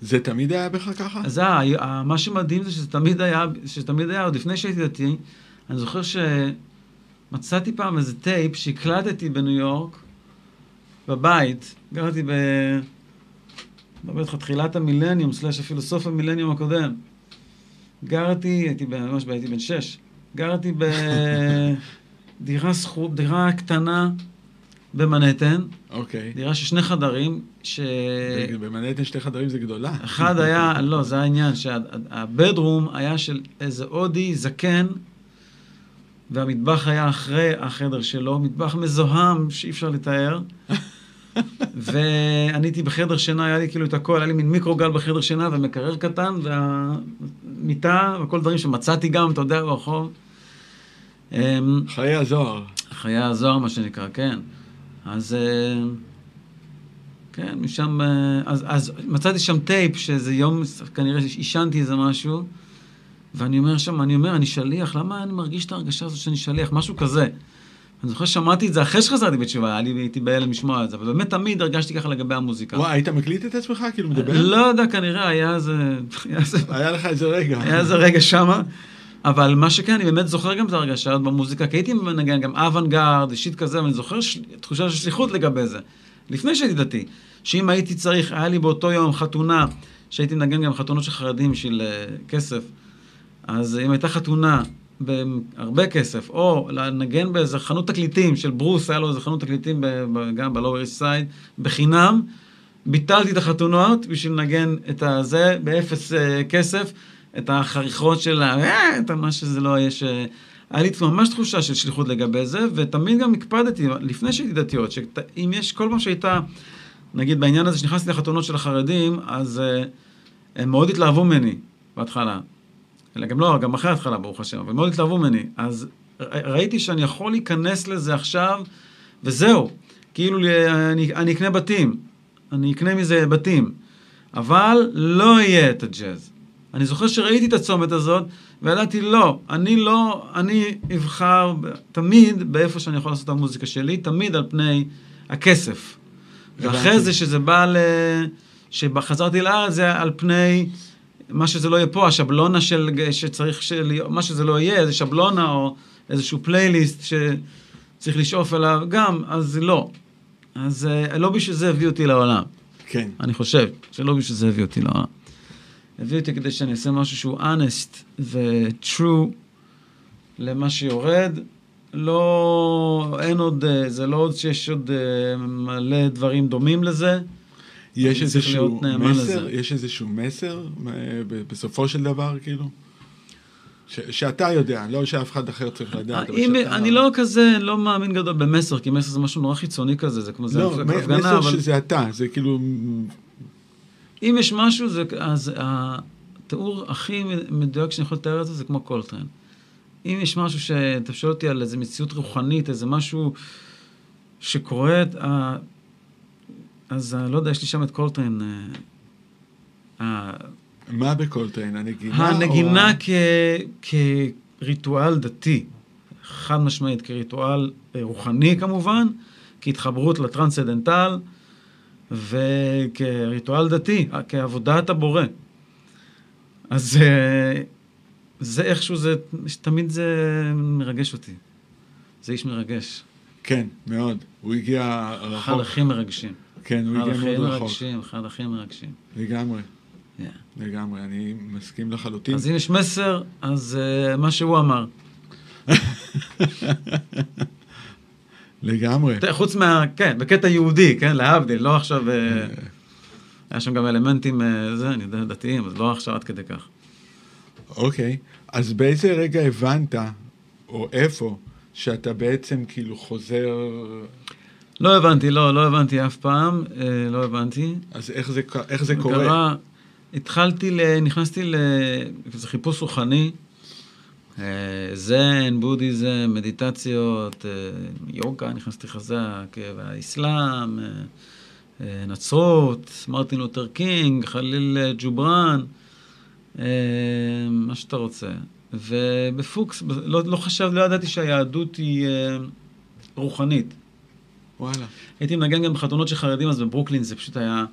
זה תמיד היה בך ככה? זה, מה שמדהים זה שזה תמיד היה, שתמיד היה, עוד לפני שהייתי דתי, אני זוכר שמצאתי פעם איזה טייפ שהקלטתי בניו יורק, בבית, גרתי ב... מדבר איתך תחילת המילניום, סלאש אפילו סוף המילניום הקודם. גרתי, הייתי ממש, הייתי בן שש, גרתי בדירה דירה קטנה במנהטן. אוקיי. דירה של שני חדרים, ש... במנהטן שתי חדרים זה גדולה. אחד היה, לא, זה העניין, שהבדרום היה של איזה הודי זקן, והמטבח היה אחרי החדר שלו, מטבח מזוהם שאי אפשר לתאר. <laughs> ואני הייתי בחדר שינה, היה לי כאילו את הכל, היה לי מין מיקרוגל בחדר שינה ומקרר קטן, והמיטה וכל דברים שמצאתי גם, אתה יודע, ברחוב. אמ, חיי הזוהר. חיי הזוהר, מה שנקרא, כן. אז... אה, כן, משם... אה, אז, אז מצאתי שם טייפ, שאיזה יום, כנראה עישנתי איזה משהו, ואני אומר שם, אני אומר, אני שליח, למה אני מרגיש את ההרגשה הזאת שאני שליח? משהו כזה. אני זוכר ששמעתי את זה אחרי שחזרתי בתשובה, לי, הייתי בהלם לשמוע את זה, אבל באמת תמיד הרגשתי ככה לגבי המוזיקה. וואי, היית מקליט את עצמך? כאילו מדבר? לא יודע, כנראה היה איזה... היה איזה- היה לך איזה רגע. היה איזה רגע שמה. אבל מה שכן, אני באמת זוכר גם את ההרגשה הזאת במוזיקה, כי הייתי מנגן גם אוונגרד, אישית כזה, ואני זוכר ש... תחושה של שליחות לגבי זה. לפני שהייתי דתי, שאם הייתי צריך, היה לי באותו יום חתונה, שהייתי מנגן גם חתונות של חרדים בשביל uh, כסף, אז אם הייתה חתונה בהרבה כסף, או לנגן באיזה חנות תקליטים של ברוס, היה לו איזה חנות תקליטים ב... גם ב-Lower East Side, בחינם, ביטלתי את החתונות בשביל לנגן את הזה באפס uh, כסף. את החריכות של ה... אה, את מה שזה לא יהיה ש... היה לי ממש תחושה של שליחות לגבי זה, ותמיד גם הקפדתי, לפני שהייתי דתיות, שאם יש, כל פעם שהייתה, נגיד בעניין הזה, שנכנסתי לחתונות של החרדים, אז uh, הם מאוד התלהבו ממני בהתחלה. אלא גם לא, גם אחרי ההתחלה, ברוך השם, אבל מאוד התלהבו ממני. אז ראיתי שאני יכול להיכנס לזה עכשיו, וזהו. כאילו, אני, אני אקנה בתים. אני אקנה מזה בתים. אבל לא יהיה את הג'אז. אני זוכר שראיתי את הצומת הזאת, וידעתי, לא, אני לא, אני אבחר תמיד באיפה שאני יכול לעשות את המוזיקה שלי, תמיד על פני הכסף. ואחרי זה, שזה בא ל... שחזרתי לארץ, זה על פני מה שזה לא יהיה פה, השבלונה של... שצריך של... מה שזה לא יהיה, איזה שבלונה או איזשהו פלייליסט שצריך לשאוף אליו, גם, אז לא. אז לא בשביל זה הביא אותי לעולם. כן. אני חושב שלא בשביל זה הביא אותי לעולם. הביא אותי כדי שאני אעשה משהו שהוא honest ו-true למה שיורד. לא, אין עוד, זה לא עוד שיש עוד מלא דברים דומים לזה. יש איזשהו מסר, לזה. יש איזשהו מסר בסופו של דבר, כאילו? ש, שאתה יודע, לא שאף אחד אחר צריך לדעת, אם, שאתה... אני לא כזה, לא מאמין גדול במסר, כי מסר זה משהו נורא חיצוני כזה, זה כמו לא, זה הפגנה, מסר אבל... שזה אתה, זה כאילו... אם יש משהו, זה, אז התיאור הכי מדויק שאני יכול לתאר את זה, זה כמו קולטרן. אם יש משהו שאתה שואל אותי על איזה מציאות רוחנית, איזה משהו שקורה, אז לא יודע, יש לי שם את קולטרן. מה בקולטרן? הנגינה? הנגינה או... כ... כריטואל דתי, חד משמעית, כריטואל רוחני כמובן, כהתחברות לטרנסצדנטל. וכריטואל דתי, כעבודת הבורא. אז זה איכשהו, זה, תמיד זה מרגש אותי. זה איש מרגש. כן, מאוד. הוא הגיע רחוק. אחד הכי מרגשים. כן, הוא הגיע מאוד רחוק. אחד הכי מרגשים, אחד הכי מרגשים. לגמרי. Yeah. לגמרי, אני מסכים לחלוטין. אז אם יש מסר, אז uh, מה שהוא אמר. לגמרי. חוץ מה... כן, בקטע יהודי, כן, להבדיל, לא עכשיו... היה שם גם אלמנטים, זה, אני יודע, דתיים, אז לא עכשיו עד כדי כך. אוקיי, אז באיזה רגע הבנת, או איפה, שאתה בעצם כאילו חוזר... לא הבנתי, לא, לא הבנתי אף פעם, לא הבנתי. אז איך זה, איך זה קורה? קרה, התחלתי, ל, נכנסתי לאיזה חיפוש רוחני. זן, בודהיזם, מדיטציות, יוגה, נכנסתי חזק, והאסלאם, נצרות, מרטין לותר קינג, חליל ג'ובראן, מה שאתה רוצה. ובפוקס, לא, לא חשב, לא ידעתי שהיהדות היא רוחנית. וואלה. הייתי מנגן גם בחתונות של חרדים, אז בברוקלין זה פשוט היה...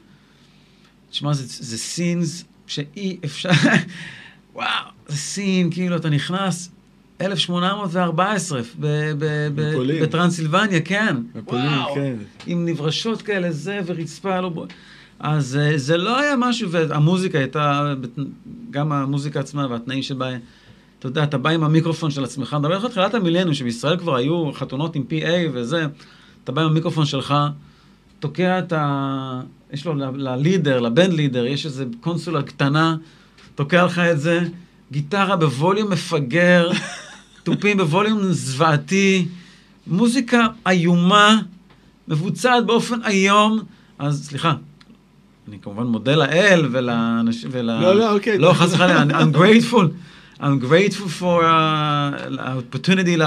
תשמע, זה, זה סינס שאי אפשר... <laughs> וואו, זה סין, כאילו, אתה נכנס, 1814, בפולין. בטרנסילבניה, כן. בפולין, וואו, כן. עם נברשות כאלה, זה ורצפה, לא... אז זה לא היה משהו, והמוזיקה הייתה, גם המוזיקה עצמה והתנאים שבה, אתה יודע, אתה בא עם המיקרופון של עצמך, אני מדבר לך תחילת המילניום, שבישראל כבר היו חתונות עם PA וזה, אתה בא עם המיקרופון שלך, תוקע את ה... יש לו ללידר, לבנד לידר, יש איזו קונסולה קטנה, תוקע לך את זה, גיטרה בווליום מפגר, <laughs> תופים בווליום זוועתי, מוזיקה איומה, מבוצעת באופן איום, אז סליחה, אני כמובן מודה לאל ולאנשים, ול... לא, לא, אוקיי. לא, חס וחלילה, I'm grateful. I'm grateful for uh, opportunity,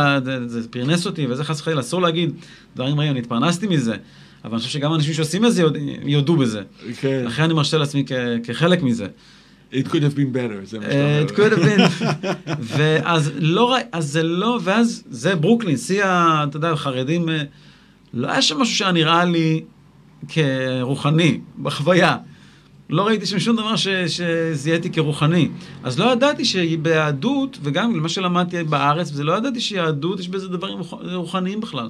זה פרנס אותי, וזה חס וחלילה, אסור להגיד דברים רעים, אני התפרנסתי מזה. אבל אני חושב שגם אנשים שעושים את זה יודו בזה. כן. לכן אני מרשה לעצמי כחלק מזה. It could have been better, זה מה שאתה אומר. it could have been. ואז לא, אז זה לא, ואז זה ברוקלין, שיא. אתה יודע, חרדים, אה, לא היה שם משהו שהיה נראה לי כרוחני, בחוויה. לא ראיתי שם שום דבר ש, שזיהיתי כרוחני. אז לא ידעתי שביהדות, וגם מה שלמדתי בארץ, זה לא ידעתי שיהדות, יש בזה דברים רוח- רוחניים בכלל.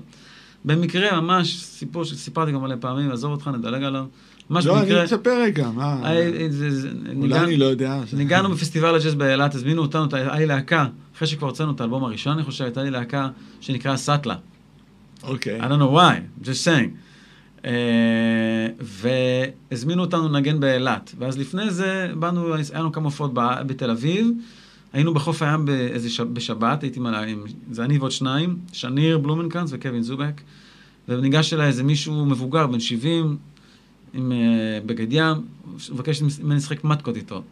במקרה, ממש, סיפור שסיפרתי גם מלא פעמים, עזוב אותך, נדלג עליו. ממש לא, במקרה... אני מצפה רגע, מה? אה, זה- זה- אולי ניגן- אני לא יודע. ניגענו <laughs> בפסטיבל הג'אז באילת, הזמינו אותנו, היה לי להקה, אחרי שכבר הוצאנו את האלבום הראשון, אני חושב, הייתה לי להקה שנקרא סאטלה. אוקיי. I don't know why, just saying. Uh, והזמינו אותנו לנגן באילת. ואז לפני זה, באנו, היה לנו כמה הופעות בתל אביב. היינו בחוף הים באיזה ש... בשבת, הייתי מלא, עם, זה אני ועוד שניים, שניר בלומנקאנץ וקווין זובק. וניגש אליי איזה מישהו מבוגר, בן 70, עם uh, בגד ים, מבקש ממני לשחק מתקות איתו.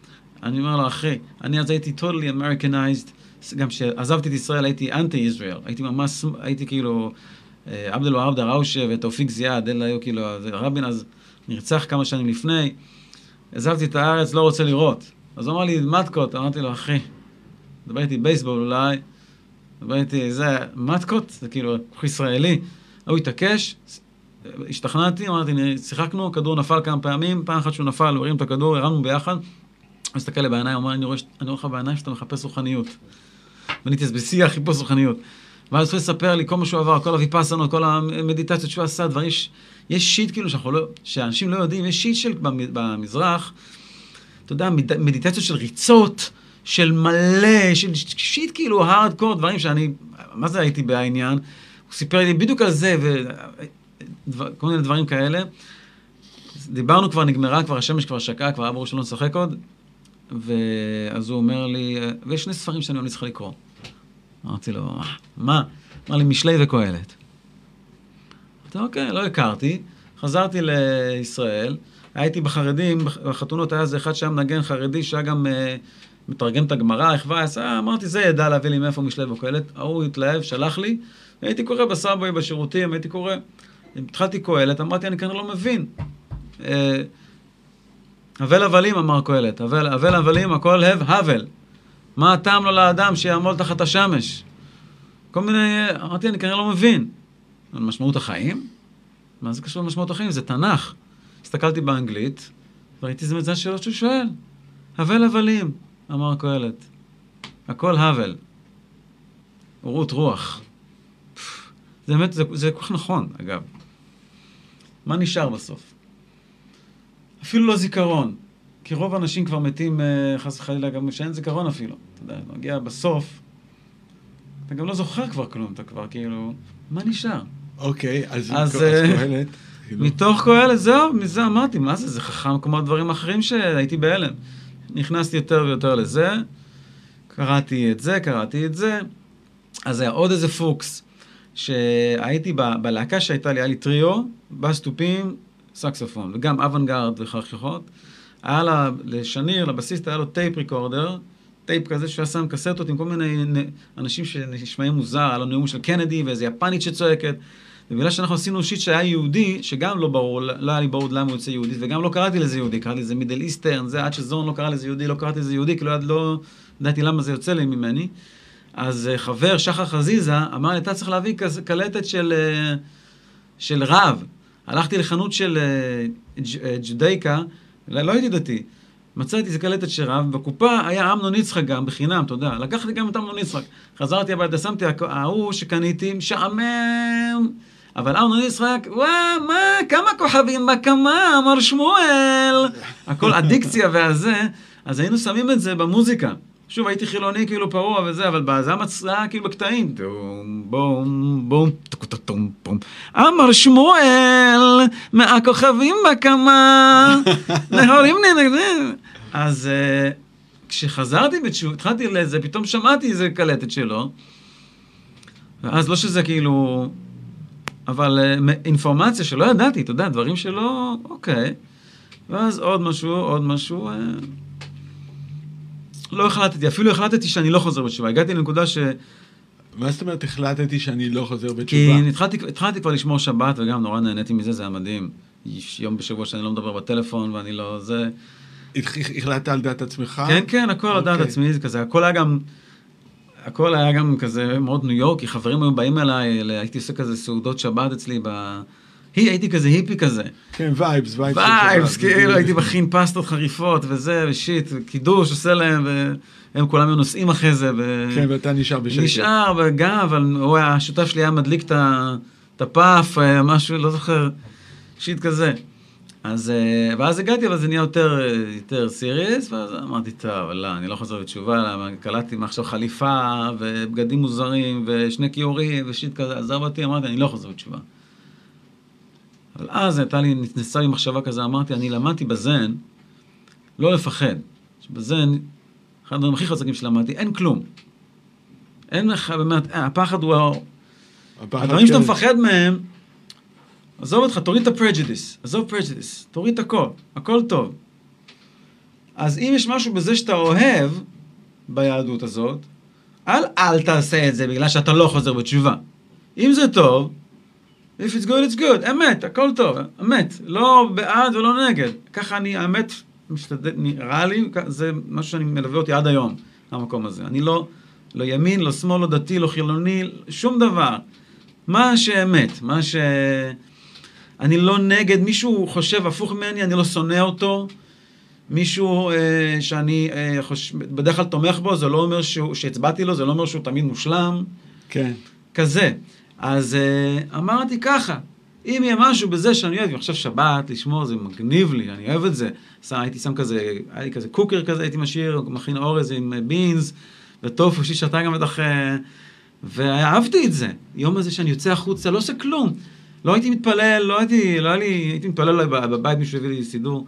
אני אומר לו, אחי, אני אז הייתי totally Americanized, גם כשעזבתי את ישראל הייתי אנטי-ישראל, הייתי ממש, הייתי כאילו, אה, עבד אל-והאב דראושה ותאופיק זיאד, אלה היו כאילו, רבין אז נרצח כמה שנים לפני, עזבתי את הארץ, לא רוצה לראות. אז הוא אמר לי, מתקות, אמרתי לו, אחי, דבר איתי בייסבול אולי, דבר איתי, זה, מתקות, זה כאילו, ישראלי. הוא התעקש, השתכנעתי, אמרתי, "נה, שיחקנו, הכדור נפל כמה פעמים, פעם אחת שהוא נפל, הוא הרים את הכדור, הרמנו ביחד, הוא מסתכל לי בעיניים, הוא אומר, אני רואה לך בעיניים שאתה מחפש רוחניות. ואני הייתי בשיא החיפוש רוחניות. ואז הוא לספר לי כל מה שהוא עבר, כל הוויפאסנות, כל המדיטציות שהוא עשה, דברים, יש, יש שיט כאילו שאנחנו לא, שאנשים לא יודעים, יש שיט של במ- במזרח, אתה יודע, מד- מדיטציות של ריצות, של מלא, של שיט כאילו הארדקור, דברים שאני, מה זה הייתי בעניין? הוא סיפר לי בדיוק על זה, וכל מיני דברים כאלה. דיברנו כבר, נגמרה, כבר השמש כבר שקעה, כבר היה ברור שלא נשחק עוד. ואז הוא אומר לי, ויש שני ספרים שאני ממליץ לך לקרוא. אמרתי לו, "מה? אמר לי, משלי וקהלת. אמרתי, אוקיי, לא הכרתי. חזרתי לישראל, הייתי בחרדים, בחתונות היה איזה אחד שהיה מנגן חרדי, שהיה גם אה, מתרגם את הגמרא, החווה, עשה, אמרתי, זה ידע להביא לי מאיפה משלי וקהלת. ההוא התלהב, שלח לי, הייתי קורא בסאבווי, בשירותים, הייתי קורא. התחלתי קהלת, אמרתי, אני כנראה לא מבין. אה, הבל הבלים, אמר קהלת, הבל הבלים, הכל הב, הבל. מה הטעם לו לאדם שיעמוד תחת השמש? כל מיני, אמרתי, אני כנראה לא מבין. על משמעות החיים? מה זה קשור למשמעות החיים? זה תנ"ך. הסתכלתי באנגלית, וראיתי זה השאלות שהוא שואל. הבל הבלים, אמר קהלת. הכל הבל. רות רוח. זה באמת, זה, זה כל כך נכון, אגב. מה נשאר בסוף? אפילו לא זיכרון. כי רוב האנשים כבר מתים, אה, חס וחלילה, גם שאין זיכרון אפילו. אתה יודע, מגיע בסוף, אתה גם לא זוכר כבר כלום, אתה כבר כאילו, מה נשאר? אוקיי, אז אז, אה, קהלת. כאילו, מתוך קהלת, זהו, מזה אמרתי, מה זה, זה חכם כמו דברים אחרים שהייתי בהלם. נכנסתי יותר ויותר לזה, קראתי את זה, קראתי את זה, אז היה עוד איזה פוקס, שהייתי ב- בלהקה שהייתה לי, היה לי טריו, בס תופים, סקסופון, וגם אוונגרד וחככות. היה לה, לשניר, לבסיסט, היה לו tape recorder, טייפ כזה שהוא שם קסטות עם כל מיני אנשים שנשמעים מוזר, היה לו נאום של קנדי ואיזה יפנית שצועקת. ובגלל שאנחנו עשינו shit שהיה יהודי, שגם לא ברור, לא היה לי ברור למה הוא יוצא יהודי, וגם לא קראתי לזה יהודי, קראתי לזה Middle Eastern, זה עד שזורן לא קרא לזה יהודי, לא קראתי לזה יהודי, כי לא, יד- לא ידעתי למה זה יוצא לי ממני. אז אה, חבר, שחר חזיזה, אמר לי, אתה צריך להביא קלטת של, אה, של רב. הלכתי לחנות של אה, ג'- ג'ודייקה, לא לא הייתי דתי. מצאתי איזה קלטת של רב, בקופה היה אמנון יצחק גם, בחינם, יודע. לקחתי גם את אמנון יצחק. חזרתי הביתה, שמתי, ההוא שקניתי, משעמם. אבל אמנון יצחק, וואו, מה, כמה כוכבים בקמה, אמר שמואל. הכל <laughs> אדיקציה והזה. אז היינו שמים את זה במוזיקה. שוב, הייתי חילוני כאילו פרוע וזה, אבל בזה המצאה כאילו בקטעים. טום, בום, בום, טקו, טום, בום. אמר שמואל, מהכוכבים בקמה, <laughs> נהורים נהנים. אז אה, כשחזרתי בתשוב, התחלתי לזה, פתאום שמעתי איזה קלטת שלו, ואז לא שזה כאילו... אבל אה, אינפורמציה שלא ידעתי, אתה יודע, דברים שלא... אוקיי. ואז עוד משהו, עוד משהו... לא החלטתי, אפילו החלטתי שאני לא חוזר בתשובה. הגעתי לנקודה ש... מה זאת אומרת החלטתי שאני לא חוזר כי בתשובה? התחלתי, התחלתי כבר לשמור שבת, וגם נורא נהניתי מזה, זה היה מדהים. יום בשבוע שאני לא מדבר בטלפון, ואני לא... זה... החלטת על דעת עצמך? כן, כן, הכל על דעת אוקיי. עצמי, זה כזה, הכל היה גם, הכל היה גם כזה מאוד ניו יורקי, חברים היו באים אליי, הייתי עושה כזה סעודות שבת אצלי ב... הייתי כזה היפי כזה. כן, vibes, vibes. vibes. כאילו הייתי מכין פסטות חריפות וזה, ו shit, קידוש עושה להם, והם כולם היו נוסעים אחרי זה, ו... כן, ואתה נשאר בשקט. נשאר, וגם, אבל הוא היה, השותף שלי היה מדליק את הפאף, אה, משהו, לא זוכר, shit כזה. אז, אה, ואז הגעתי, אבל זה נהיה יותר, אה, יותר serious, ואז אמרתי, טוב, לא, אני לא חוזר בתשובה, למה קלטתי מעכשיו חליפה, ובגדים מוזרים, ושני כיורים, ו shit כזה, עזב אותי, אמרתי, אני לא חוזר בתשובה. אבל אז הייתה לי, נכנסה לי מחשבה כזה, אמרתי, אני למדתי בזן, לא לפחד. שבזן, אחד הדברים הכי חזקים שלמדתי, אין כלום. אין לך, באמת, אה, הפחד הוא... הפחד הדברים שאתה כן. מפחד מהם, עזוב אותך, תוריד את ה prejudice, עזוב prejudice, תוריד את הכל, הכל טוב. אז אם יש משהו בזה שאתה אוהב, ביהדות הזאת, אל, אל תעשה את זה בגלל שאתה לא חוזר בתשובה. אם זה טוב, if it's good, it's good, אמת, הכל טוב, אמת, לא בעד ולא נגד. ככה אני, האמת, משתדל, נראה לי, זה משהו שאני מלווה אותי עד היום, המקום הזה. אני לא, לא ימין, לא שמאל, לא דתי, לא חילוני, שום דבר. מה שאמת, מה ש... אני לא נגד, מישהו חושב הפוך ממני, אני לא שונא אותו. מישהו אה, שאני אה, חוש... בדרך כלל תומך בו, זה לא אומר שהוא, שהצבעתי לו, זה לא אומר שהוא תמיד מושלם. כן. כזה. אז אה, אמרתי ככה, אם יהיה משהו בזה שאני אוהב, עכשיו שבת, לשמור, זה מגניב לי, אני אוהב את זה. שם, הייתי שם כזה, היה לי כזה קוקר כזה, הייתי משאיר, מכין אורז עם אה, בינס, וטופו שאתה גם בטח... אה, ואהבתי את זה. יום הזה שאני יוצא החוצה, לא עושה כלום. לא הייתי מתפלל, לא הייתי, לא היה לי, הייתי מתפלל בבית, מישהו הביא לי סידור.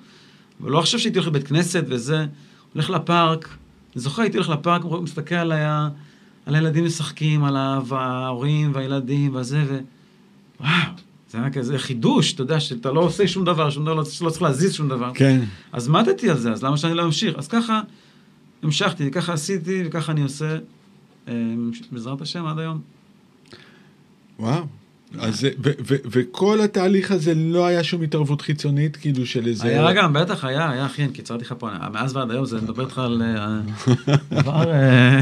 ולא חושב שהייתי הולך לבית כנסת וזה, הולך לפארק, אני זוכר, הייתי הולך לפארק, מסתכל על, ה... על הילדים משחקים, על ההורים והילדים וזה, ו... וואו, זה היה כזה חידוש, אתה יודע, שאתה לא עושה שום דבר, שום דבר, לא, לא צריך להזיז שום דבר. כן. אז מתתי על זה, אז למה שאני לא אמשיך? אז ככה המשכתי, ככה עשיתי, וככה אני עושה, אה, בעזרת השם, עד היום. וואו. אז זה- ו- ו- וכל התהליך הזה לא היה שום התערבות חיצונית, כאילו של איזה... היה גם, בטח, היה, היה, אחי, אני קיצרתי לך פה, מאז ועד היום, זה מדבר איתך על... אה, דבר, אה,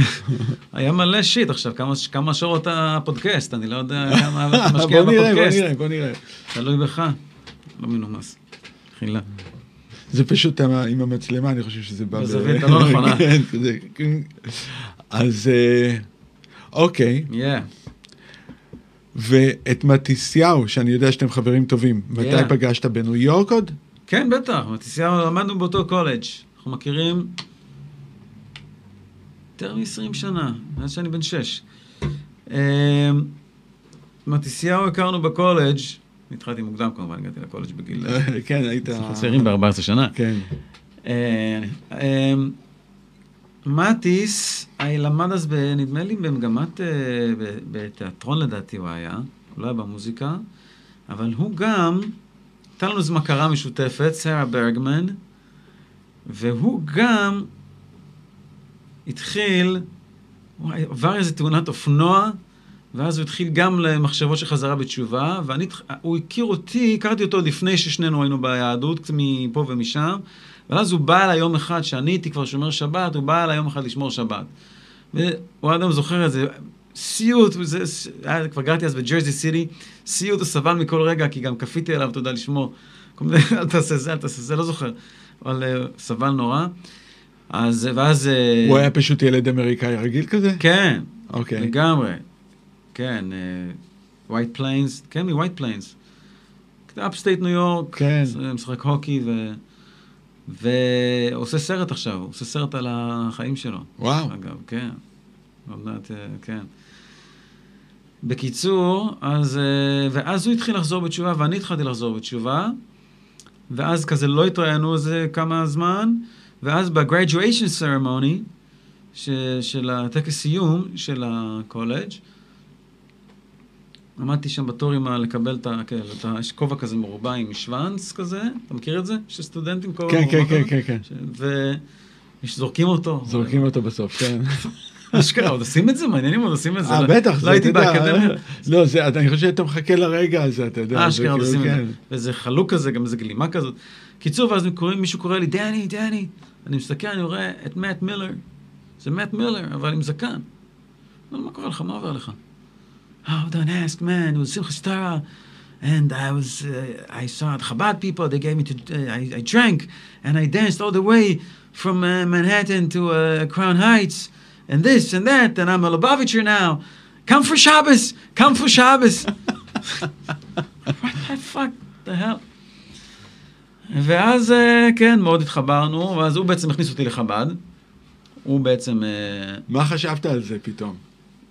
היה מלא שיט עכשיו, כמה- כמה שעות הפודקאסט, אני לא יודע כמה אתה <laughs> משקיע בוא נראה, בוא בפודקאסט. נראה, בוא נראה. תלוי בך. לא מנומס. חילה. זה פשוט עם המצלמה, אני חושב שזה בא... בזווית הלא <laughs> נכונה. כן, כן. אז אה, אוקיי, כן. ואת מתיסיהו, שאני יודע שאתם חברים טובים, מתי Yeah. פגשת? בניו יורק עוד? כן, בטח, מתיסיהו, למדנו באותו קולג'. אנחנו מכירים יותר מ-20 שנה, מאז שאני בן 6. מתיסיהו הכרנו בקולג', התחלתי מוקדם כמובן, הגעתי לקולג' בגיל... <laughs> כן, היית... אנחנו צעירים ב-14 שנה. כן. מטיס, למד אז, נדמה לי, במגמת, אה, בתיאטרון לדעתי הוא היה, הוא לא היה במוזיקה, אבל הוא גם, הייתה לנו איזו מכרה משותפת, סרה ברגמן, והוא גם התחיל, הוא עבר איזו תאונת אופנוע, ואז הוא התחיל גם למחשבות של חזרה בתשובה, ואני, התח- הוא הכיר אותי, הכרתי אותו לפני ששנינו היינו ביהדות, מפה ומשם, ואז הוא בא אליי יום אחד, שאני הייתי כבר שומר שבת, הוא בא אליי יום אחד לשמור שבת. והוא עד היום זוכר את זה, סיוט, וזה, היה, כבר גרתי אז בג'רזי סיטי, סיוט הוא סבל מכל רגע, כי גם כפיתי עליו, כל מיני, <laughs> אל תעשה זה, אל תעשה זה, לא זוכר, אבל אה, סבל נורא. אז, ואז... אה, הוא היה פשוט ילד אמריקאי רגיל כזה? כן, אוקיי. לגמרי. כן, ווייט פליינס, כן, מווייט פליינס. upstate ניו יורק, כן. משחק הוקי, ו... ועושה סרט עכשיו, הוא עושה סרט על החיים שלו. וואו. אגב, כן. עוד מעט, אה, כן. בקיצור, אז, אה, ואז הוא התחיל לחזור בתשובה, ואני התחלתי לחזור בתשובה, ואז כזה לא התראינו איזה כמה זמן, ואז ב-graduation ceremony, ש, של הטקס סיום של הקולג', עמדתי שם בתור עם ה... לקבל את ה... כן, את ה... יש כובע כזה מרובע עם שוונץ כזה, אתה מכיר את זה? של סטודנטים כובע כן, כן, כן? כן, כן. ש... וזורקים אותו. זורקים אותו בסוף, כן. <laughs> אשכרה, עוד עושים את זה? מעניין אם עוד עושים את זה. אה, לא- בטח, לא הייתי באקדמיה. לא, זה, אני חושב שאתה מחכה לרגע הזה, אתה יודע. אה, אשכרה עוד כאילו, עושים את כן. זה. וזה חלוק כזה, גם איזה גלימה כזאת. קיצור, ואז מישהו קורא לי, דני, דני. אני מסתכל, אני רואה את מאט מילר. זה מאט מילר, אבל עם זקן. מה קורה לך? מה עובר לך? Oh, don't ask, man, it was Simcha Stara. And I was, uh, I saw Chabad people, they gave me to, uh, I, I drank, and I danced all the way from uh, Manhattan to uh, Crown Heights, and this and that, and I'm a Lubavitcher now. Come for Shabbos! Come for Shabbos! <laughs> what the fuck the hell? ואז, אה, כן, מאוד התחברנו, ואז הוא בעצם הכניס אותי לחב"ד. הוא בעצם... אה, מה חשבת על זה פתאום?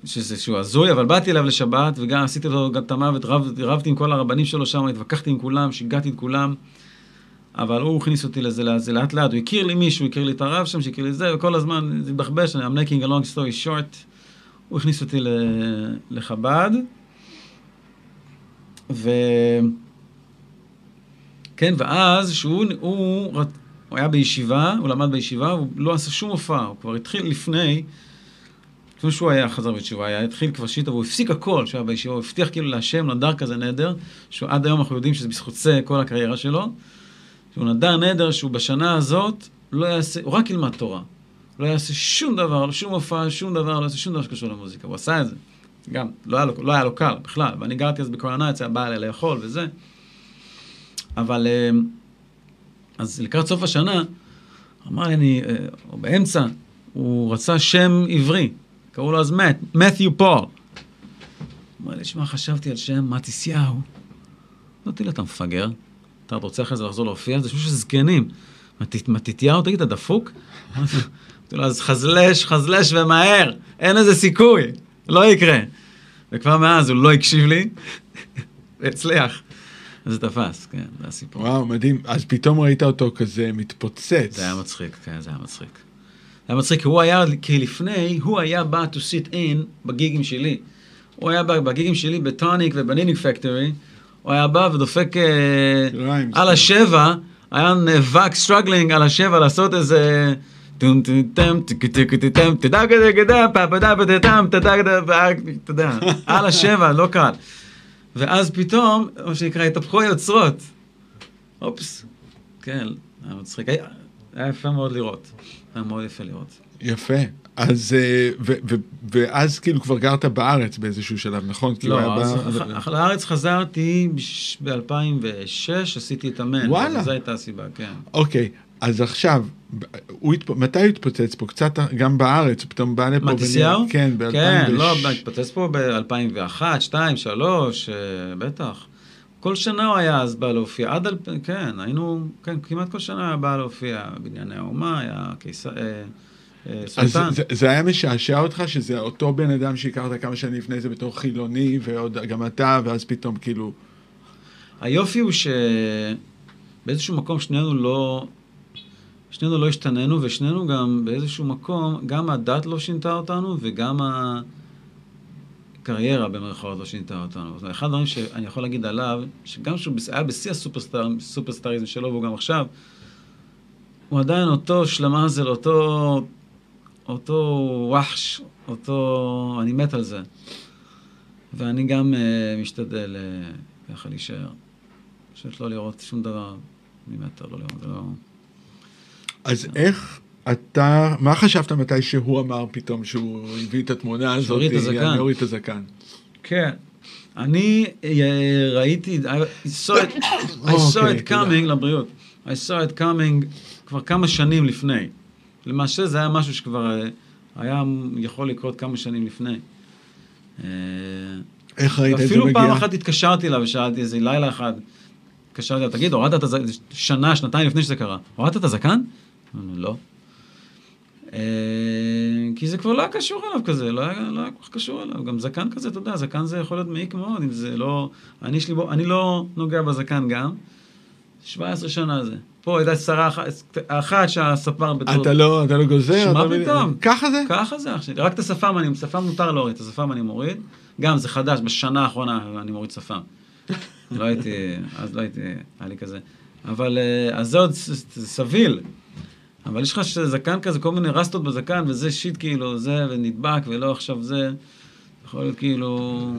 שזה שהוא הזוי, אבל באתי אליו לשבת, וגם עשיתי לו גם את המוות, רב, רבתי עם כל הרבנים שלו שם, התווכחתי עם כולם, שיגעתי את כולם. אבל הוא הכניס אותי לזה, לזה לאט לאט, הוא הכיר לי מישהו, הכיר לי את הרב שם, שהכיר לי זה, וכל הזמן זה התבחבש, I'm making a long story short. הוא הכניס אותי לחב"ד, ו... כן, ואז שהוא, הוא, הוא היה בישיבה, הוא למד בישיבה, הוא לא עשה שום הופעה, הוא כבר התחיל לפני, לפני שהוא היה חזר בתשובה, היה התחיל כבר שיטה, והוא הפסיק הכל כשהוא היה בישיבה, הוא הבטיח כאילו להשם נדר כזה נדר, שעד היום אנחנו יודעים שזה בזכות זה כל הקריירה שלו, שהוא נדר נדר שהוא בשנה הזאת לא יעשה, הוא רק ילמד תורה. לא יעשה שום דבר, שום הופעה, שום דבר, לא יעשה שום דבר שקשור למוזיקה. הוא עשה את זה. גם, לא היה לו, לא היה לו קל בכלל. ואני גרתי אז בקורנאץ, היה בא אליי לאכול וזה. אבל, אה, אז לקראת סוף השנה, אמר לי, אני, אה, או באמצע, הוא רצה שם עברי. קראו לו אז מת, מת'יו פול. אמר לי, שמע, חשבתי על שם מתיסיהו. אמרתי לו, אתה מפגר? אתה רוצה אחרי זה לחזור להופיע? זה שוב זקנים. מתתיהו, תגיד, אתה דפוק? אמרתי לו, אז חזלש, חזלש ומהר, אין איזה סיכוי, לא יקרה. וכבר מאז הוא לא הקשיב לי, והצליח. זה תפס, כן, זה הסיפור. וואו, מדהים. אז פתאום ראית אותו כזה מתפוצץ. זה היה מצחיק, כן, זה היה מצחיק. היה מצחיק, הוא היה, כי לפני, הוא היה בא to sit in בגיגים שלי. הוא היה בא בגיגים שלי ב Tonic וב Knitting Factory, הוא היה בא ודופק אה, על השבע, היה נאבק, struggling על השבע לעשות איזה... אתה יודע, על השבע, לא קל. ואז פתאום, מה שנקרא, התהפכו היוצרות. אופס. כן, היה מצחיק. היה יפה מאוד לראות. היה מאוד יפה לראות. יפה. אז, ו, ו, ואז כאילו כבר גרת בארץ באיזשהו שלב, נכון? לא, אז בא... לארץ חזרתי ב-2006, עשיתי את המן. וואלה. זו הייתה הסיבה, כן. אוקיי, אז עכשיו, הוא התפ... מתי הוא התפוצץ פה? קצת גם בארץ, הוא פתאום בא לפה. מתיסיהו? כן, ב-2006. כן, לא, התפוצץ פה ב-2001, 2002, 2003, בטח. כל שנה הוא היה אז בא להופיע, עד, אל... כן, היינו, כן, כמעט כל שנה היה בא להופיע, בבנייני האומה, היה קיסר, אה, אה, סולטן. אז זה, זה היה משעשע אותך שזה אותו בן אדם שהכרת כמה שנים לפני זה בתור חילוני, ועוד גם אתה, ואז פתאום כאילו... היופי הוא שבאיזשהו מקום שנינו לא, שנינו לא השתננו, ושנינו גם באיזשהו מקום, גם הדת לא שינתה אותנו, וגם הקריירה במרכאות לא שינתה אותנו. זאת אחד הדברים שאני יכול להגיד עליו, שגם שהוא היה בשיא הסופרסטאריזם שלו, והוא גם עכשיו, הוא עדיין אותו שלמזל, אותו, אותו וחש, אותו... אני מת על זה. ואני גם uh, משתדל uh, ככה להישאר. פשוט לא לראות שום דבר ממטר, לא לראות, לא... אז איך אתה, מה חשבת מתי שהוא אמר פתאום שהוא הביא את התמונה הזאת? שהוריד את הזקן. הוריד את הזקן. כן. אני אה, ראיתי, I saw it, I saw אוקיי, it coming, לבריאות. I saw it coming כבר כמה שנים לפני. למעשה זה היה משהו שכבר אה, היה יכול לקרות כמה שנים לפני. אה, איך ראית את זה מגיע? אפילו פעם אחת התקשרתי אליו ושאלתי איזה לילה אחד, התקשרתי אליו, תגיד, הורדת את הזקן, שנה, שנתיים לפני שזה קרה, הורדת את הזקן? לא. כי זה כבר לא היה קשור אליו כזה, לא היה, לא היה כל כך קשור אליו. גם זקן כזה, אתה יודע, זקן זה יכול להיות מעיק מאוד, אם זה לא... אני, שלי, בו, אני לא נוגע בזקן גם. 17 שנה זה. פה הייתה שרה אחת שהספר בתור... אתה לא, אתה לא גוזר? מה פתאום? ככה זה? ככה זה, אח שלי. רק את השפם, אני, שפם מותר להוריד, את השפם אני מוריד. גם זה חדש, בשנה האחרונה אני מוריד שפם. לא הייתי, אז לא הייתי, היה לי כזה. אבל, אז זה עוד סביל. אבל יש לך זקן כזה, כל מיני רסטות בזקן, וזה שיט כאילו, זה, ונדבק, ולא עכשיו זה. יכול להיות כאילו...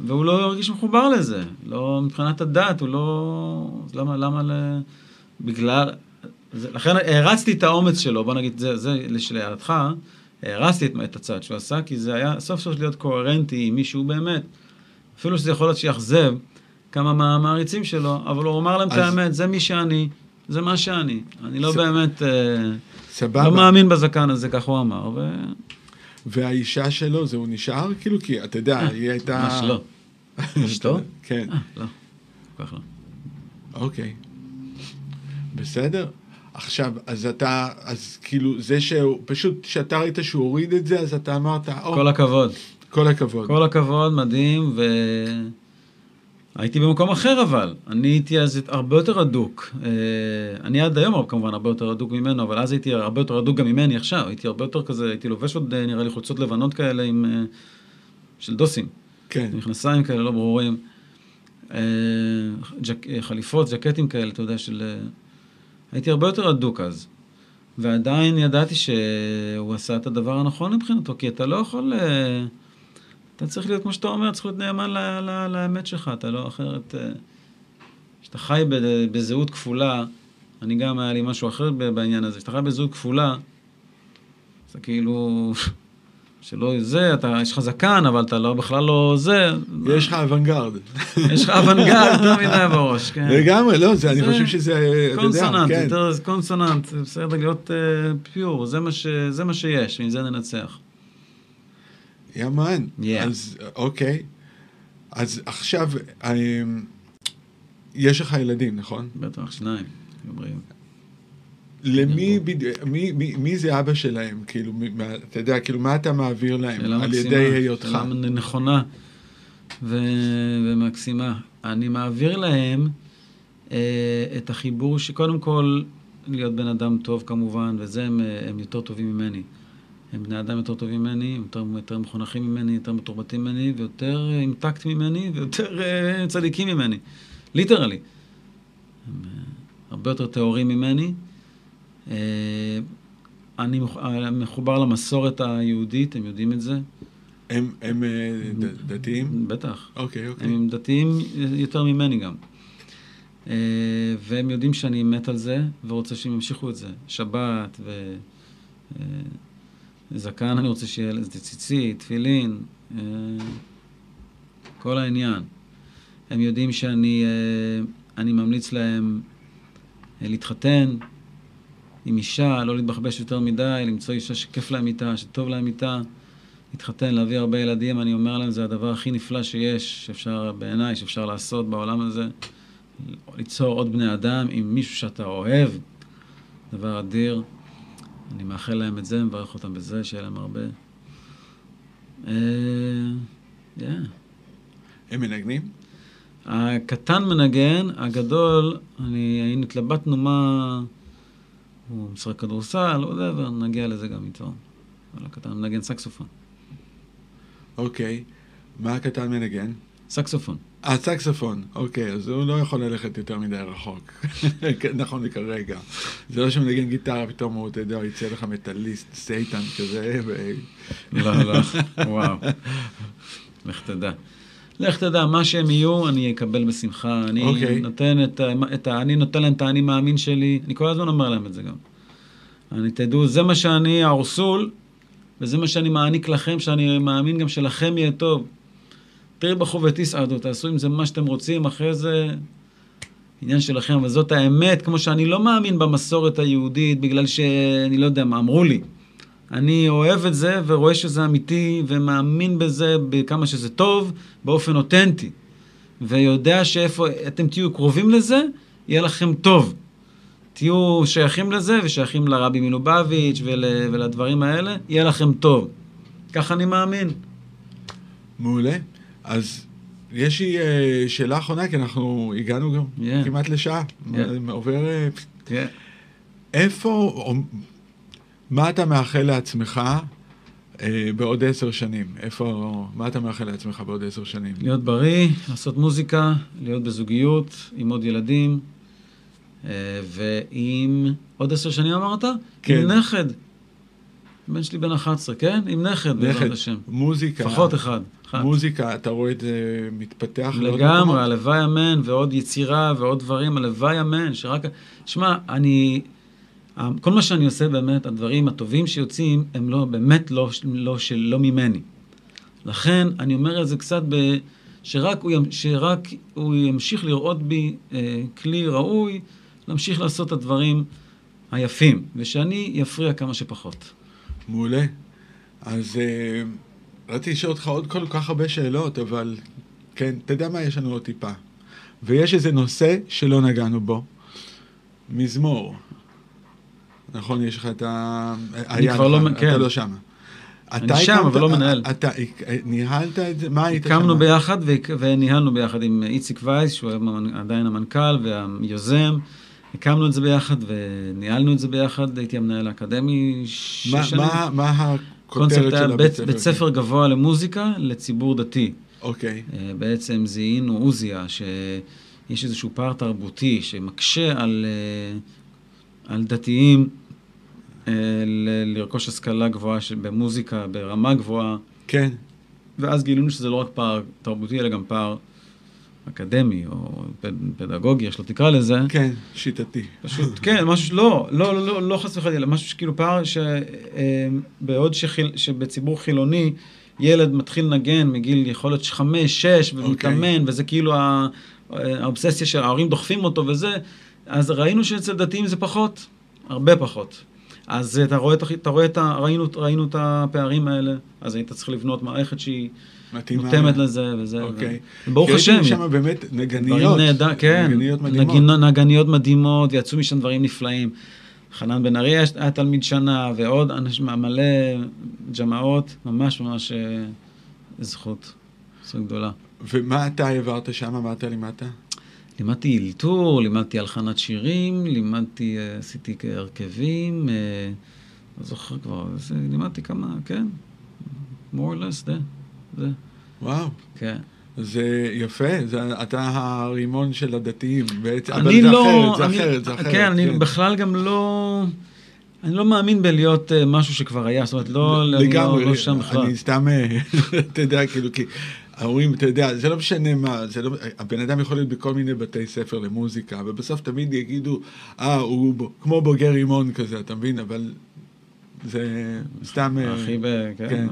והוא לא הרגיש מחובר לזה. לא, מבחינת הדת, הוא לא... אז למה, למה ל... בגלל, זה, לכן הערצתי את האומץ שלו, בוא נגיד, זה, זה לשלידתך, הערצתי את, את הצעד שהוא עשה, כי זה היה סוף סוף להיות קוהרנטי עם מישהו באמת, אפילו שזה יכול להיות שיאכזב כמה מהמעריצים שלו, אבל הוא אמר להם את האמת, זה מי שאני, זה מה שאני. אני לא ס- באמת, אה, סבבה. לא מאמין בזקן הזה, כך הוא אמר, ו... והאישה שלו, זה הוא נשאר? כאילו, כי אתה יודע, היא הייתה... ממש לא. אשתו? <laughs> כן, אה, לא. כל כך לא. אוקיי. בסדר. עכשיו, אז אתה, אז כאילו, זה שהוא, פשוט, כשאתה ראית שהוא הוריד את זה, אז אתה אמרת, או, כל הכבוד. כל הכבוד. כל הכבוד, מדהים, ו... הייתי במקום אחר אבל, אני הייתי אז הרבה יותר הדוק. אה, אני עד היום כמובן הרבה יותר הדוק ממנו, אבל אז הייתי הרבה יותר הדוק גם ממני עכשיו. הייתי הרבה יותר כזה, הייתי לובש עוד אה, נראה לי חולצות לבנות כאלה עם... אה, של דוסים, כן, מכנסיים כאלה לא ברורים. ג'ק, חליפות, ג'קטים כאלה, אתה יודע, של... הייתי הרבה יותר הדוק אז. ועדיין ידעתי שהוא עשה את הדבר הנכון מבחינתו, כי אתה לא יכול... אה, אתה צריך להיות, כמו שאתה אומר, צריך להיות נאמן ל- ל- לאמת שלך, אתה לא אחרת... אה, כשאתה חי ב- בזהות כפולה, אני גם היה לי משהו אחר בעניין הזה, כשאתה חי בזהות כפולה, זה כאילו... שלא זה, אתה, יש לך זקן, אבל אתה לא, בכלל לא זה. יש לך אוונגרד. יש לך אוונגרד יותר מדי בראש, כן. לגמרי, לא, זה, אני חושב שזה, יודע, קונסוננט, כן. יותר קונסוננט, בסדר להיות פיור, ש- זה מה שיש, עם זה ננצח. יאמן. Yeah. אז אוקיי. אז עכשיו, יש לך ילדים, נכון? בטח, שניים. למי בדיוק, מי, מי, מי זה אבא שלהם? כאילו, מה, אתה יודע, כאילו, מה אתה מעביר להם על מקסימה, ידי היותך? שאלה נכונה ו- ומקסימה. אני מעביר להם אה, את החיבור שקודם כל להיות בן אדם טוב כמובן, וזה הם, הם יותר טובים ממני. הם בני אדם יותר טובים ממני, יותר, יותר מחונכים ממני, יותר מתורבתים ממני, ויותר אה, עם טקט ממני, ויותר אה, צדיקים ממני. literally. הם אה, הרבה יותר טהורים ממני. אה, אני מח- אה, מחובר למסורת היהודית, הם יודעים את זה. הם, הם אה, ד- דתיים? בטח. אוקיי, אוקיי. הם דתיים יותר ממני גם. אה, והם יודעים שאני מת על זה, ורוצה שהם ימשיכו את זה. שבת ו... זקן, אני רוצה שיהיה לזה ציצית, תפילין, אה, כל העניין. הם יודעים שאני אה, אני ממליץ להם אה, להתחתן עם אישה, לא להתבחבש יותר מדי, למצוא אישה שכיף להם איתה, שטוב להם איתה. להתחתן, להביא הרבה ילדים, אני אומר להם, זה הדבר הכי נפלא שיש, שאפשר, בעיניי, שאפשר לעשות בעולם הזה. ליצור עוד בני אדם עם מישהו שאתה אוהב, דבר אדיר. אני מאחל להם את זה, מברך אותם בזה, שיהיה להם הרבה. אה, yeah. הם מנגנים? הקטן מנגן, הגדול, אני, היינו התלבטנו מה... הוא משחק כדורסל, whatever, נגיע לזה גם איתו. אבל הקטן מנגן סקסופון. אוקיי. מה הקטן מנגן? סקסופון. סקסופון. אוקיי, אז הוא לא יכול ללכת יותר מדי רחוק. כן, נכון לכרגע. זה לא שמנגן גיטרה, פתאום הוא, אתה יודע, יצא לך מטאליסט, סייטן כזה, ו... לא, לא, וואו. לך תדע. לך תדע, מה שהם יהיו, אני אקבל בשמחה. אני אוקיי. נותן את, את ה... אני נותן להם את האני מאמין שלי, אני כל הזמן אומר להם את זה גם. אני, תדעו, זה מה שאני, האורסול, וזה מה שאני מעניק לכם, שאני מאמין גם שלכם יהיה טוב. תרבחו ותסעדו, תעשו עם זה מה שאתם רוצים, אחרי זה עניין שלכם, אבל זאת האמת, כמו שאני לא מאמין במסורת היהודית, בגלל שאני לא יודע מה, אמרו לי. אני אוהב את זה ורואה שזה אמיתי ומאמין בזה בכמה שזה טוב, באופן אותנטי. ויודע שאיפה אתם תהיו קרובים לזה, יהיה לכם טוב. תהיו שייכים לזה ושייכים לרבי מלובביץ' ול, ולדברים האלה, יהיה לכם טוב. ככה אני מאמין. מעולה. אז יש לי אה, שאלה אחרונה, כי אנחנו הגענו גם Yeah. כמעט לשעה. Yeah. עובר... אה, כן. איפה, או, מה אתה מאחל לעצמך אה, בעוד עשר שנים? איפה, מה אתה מאחל לעצמך בעוד עשר שנים? להיות בריא, לעשות מוזיקה, להיות בזוגיות, עם עוד ילדים, אה, ועם... עוד עשר שנים אמרת? כן. עם נכד. הבן שלי בן 11, כן? עם נכד, בעזרת נכד, השם. מוזיקה. לפחות אחד. מוזיקה, אתה רואה את זה מתפתח? לגמרי, הלוואי אמן, ועוד יצירה ועוד דברים, הלוואי אמן, שרק... שמע, אני... כל מה שאני עושה באמת, הדברים הטובים שיוצאים, הם לא, באמת לא, לא, של, לא ממני. לכן, אני אומר את זה קצת ב... שרק הוא, שרק הוא ימשיך לראות בי אה, כלי ראוי, להמשיך לעשות את הדברים היפים, ושאני אפריע כמה שפחות. מעולה. אז אה, רציתי לשאול אותך עוד כל כך הרבה שאלות, אבל כן, אתה יודע מה? יש לנו עוד טיפה. ויש איזה נושא שלא נגענו בו. מזמור. נכון, יש לך את ה... אני היה כבר לא- אתה כן. לא שם. אני אתה שם, אבל לא מנהל. אתה ניהלת את זה? מה היית שם? הקמנו ביחד וניהלנו ביחד עם איציק וייס, שהוא עדיין המנכ"ל והיוזם. הקמנו את זה ביחד וניהלנו את זה ביחד, הייתי המנהל האקדמי שש שנים. מה- מה קונספט הכותרת היה של בית, הבית ספר? בית ספר גבוה למוזיקה לציבור דתי. אוקיי. אה, בעצם זיהינו עוזיה, שיש איזשהו פער תרבותי שמקשה על, אה, על דתיים אה, ל- לרכוש השכלה גבוהה במוזיקה ברמה גבוהה, כן. ואז גילינו שזה לא רק פער תרבותי, אלא גם פער אקדמי או פד- פדגוגי, איך שלא תקרא לזה. כן, שיטתי. פשוט, כן, משהו שלא, לא, לא, לא, לא חס וחלילה, משהו שכאילו פער שבעוד שחיל, שבציבור חילוני ילד מתחיל לנגן מגיל יכול להיות חמש, שש, ומתאמן, וזה כאילו ה- האובססיה שההורים דוחפים אותו וזה, אז ראינו שאצל דתיים זה פחות, הרבה פחות. אז אתה רואה, אתה רואה את ה... ראינו, ראינו את הפערים האלה, אז היית צריך לבנות מערכת שהיא מתאימה. מותאמת לזה וזה. אוקיי. ו- ברוך יש השם. לנו שם באמת נגניות. נהדר, כן, נגניות מדהימות. נגינו- נגניות מדהימות, ויצאו משם דברים נפלאים. חנן בן ארי היה- תלמיד שנה, ועוד אנשים, מלא ג'מאות, ממש ממש אה, זכות, זכות גדולה. ומה אתה העברת שם? מה אתה לימדת? לימדתי אלתור, לימדתי הלחנת שירים, לימדתי, אה, עשיתי הרכבים, אה, לא זוכר כבר, זה, לימדתי כמה, כן, more or less, זה, זה, וואו. כן. זה יפה, זה, אתה הרימון של הדתיים בעצם, אבל אני זה לא, אחרת, זה אני, אחרת, זה אחרת. כן, אני בכלל גם לא, אני לא מאמין בלהיות אה, משהו שכבר היה, זאת אומרת, לא, אני לגמרי, לא, לא שם בכלל. אני סתם, אה, <laughs> אתה יודע, כאילו, כי ההורים, אתה יודע, זה לא משנה מה, זה לא, הבן אדם יכול להיות בכל מיני בתי ספר למוזיקה, ובסוף תמיד יגידו, אה, הוא ב- כמו בוגר רימון כזה, אתה מבין? אבל זה סתם... אה, הכי ב... כן. כן.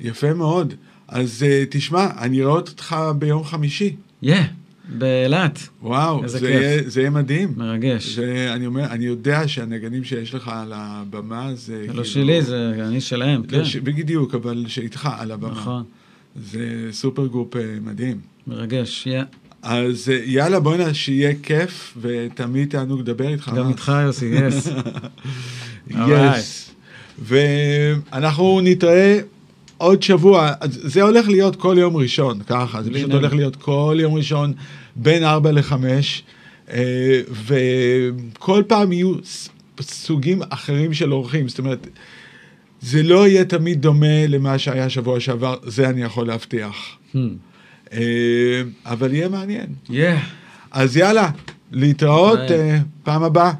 יפה מאוד. אז אה, תשמע, אני רואה אותך ביום חמישי. יא, באילת, וואו, זה. יהיה, זה יהיה מדהים. מרגש. זה, אני אומר, אני יודע שהנגנים שיש לך על הבמה זה... זה לא כאילו- שלי, זה אני שלהם, לא כן. ש- בדיוק, אבל שאיתך על הבמה. נכון, זה supergroup אה, מדהים. מרגש, yeah. אז אה, יאללה, בוא'נה, שיהיה כיף, ותמיד תענוג לדבר איתך. גם איתך, יוסי, yes. yes. <laughs> ואנחנו נתראה עוד שבוע. זה הולך להיות כל יום ראשון, ככה. זה פשוט. הולך להיות כל יום ראשון בין 4 ל-5, וכל פעם יהיו סוגים אחרים של אורחים. זאת אומרת, זה לא יהיה תמיד דומה למה שהיה שבוע שעבר, זה אני יכול להבטיח. Hmm. אה, אבל יהיה מעניין. יא. אז יאללה, להתראות. אה, פעם הבאה.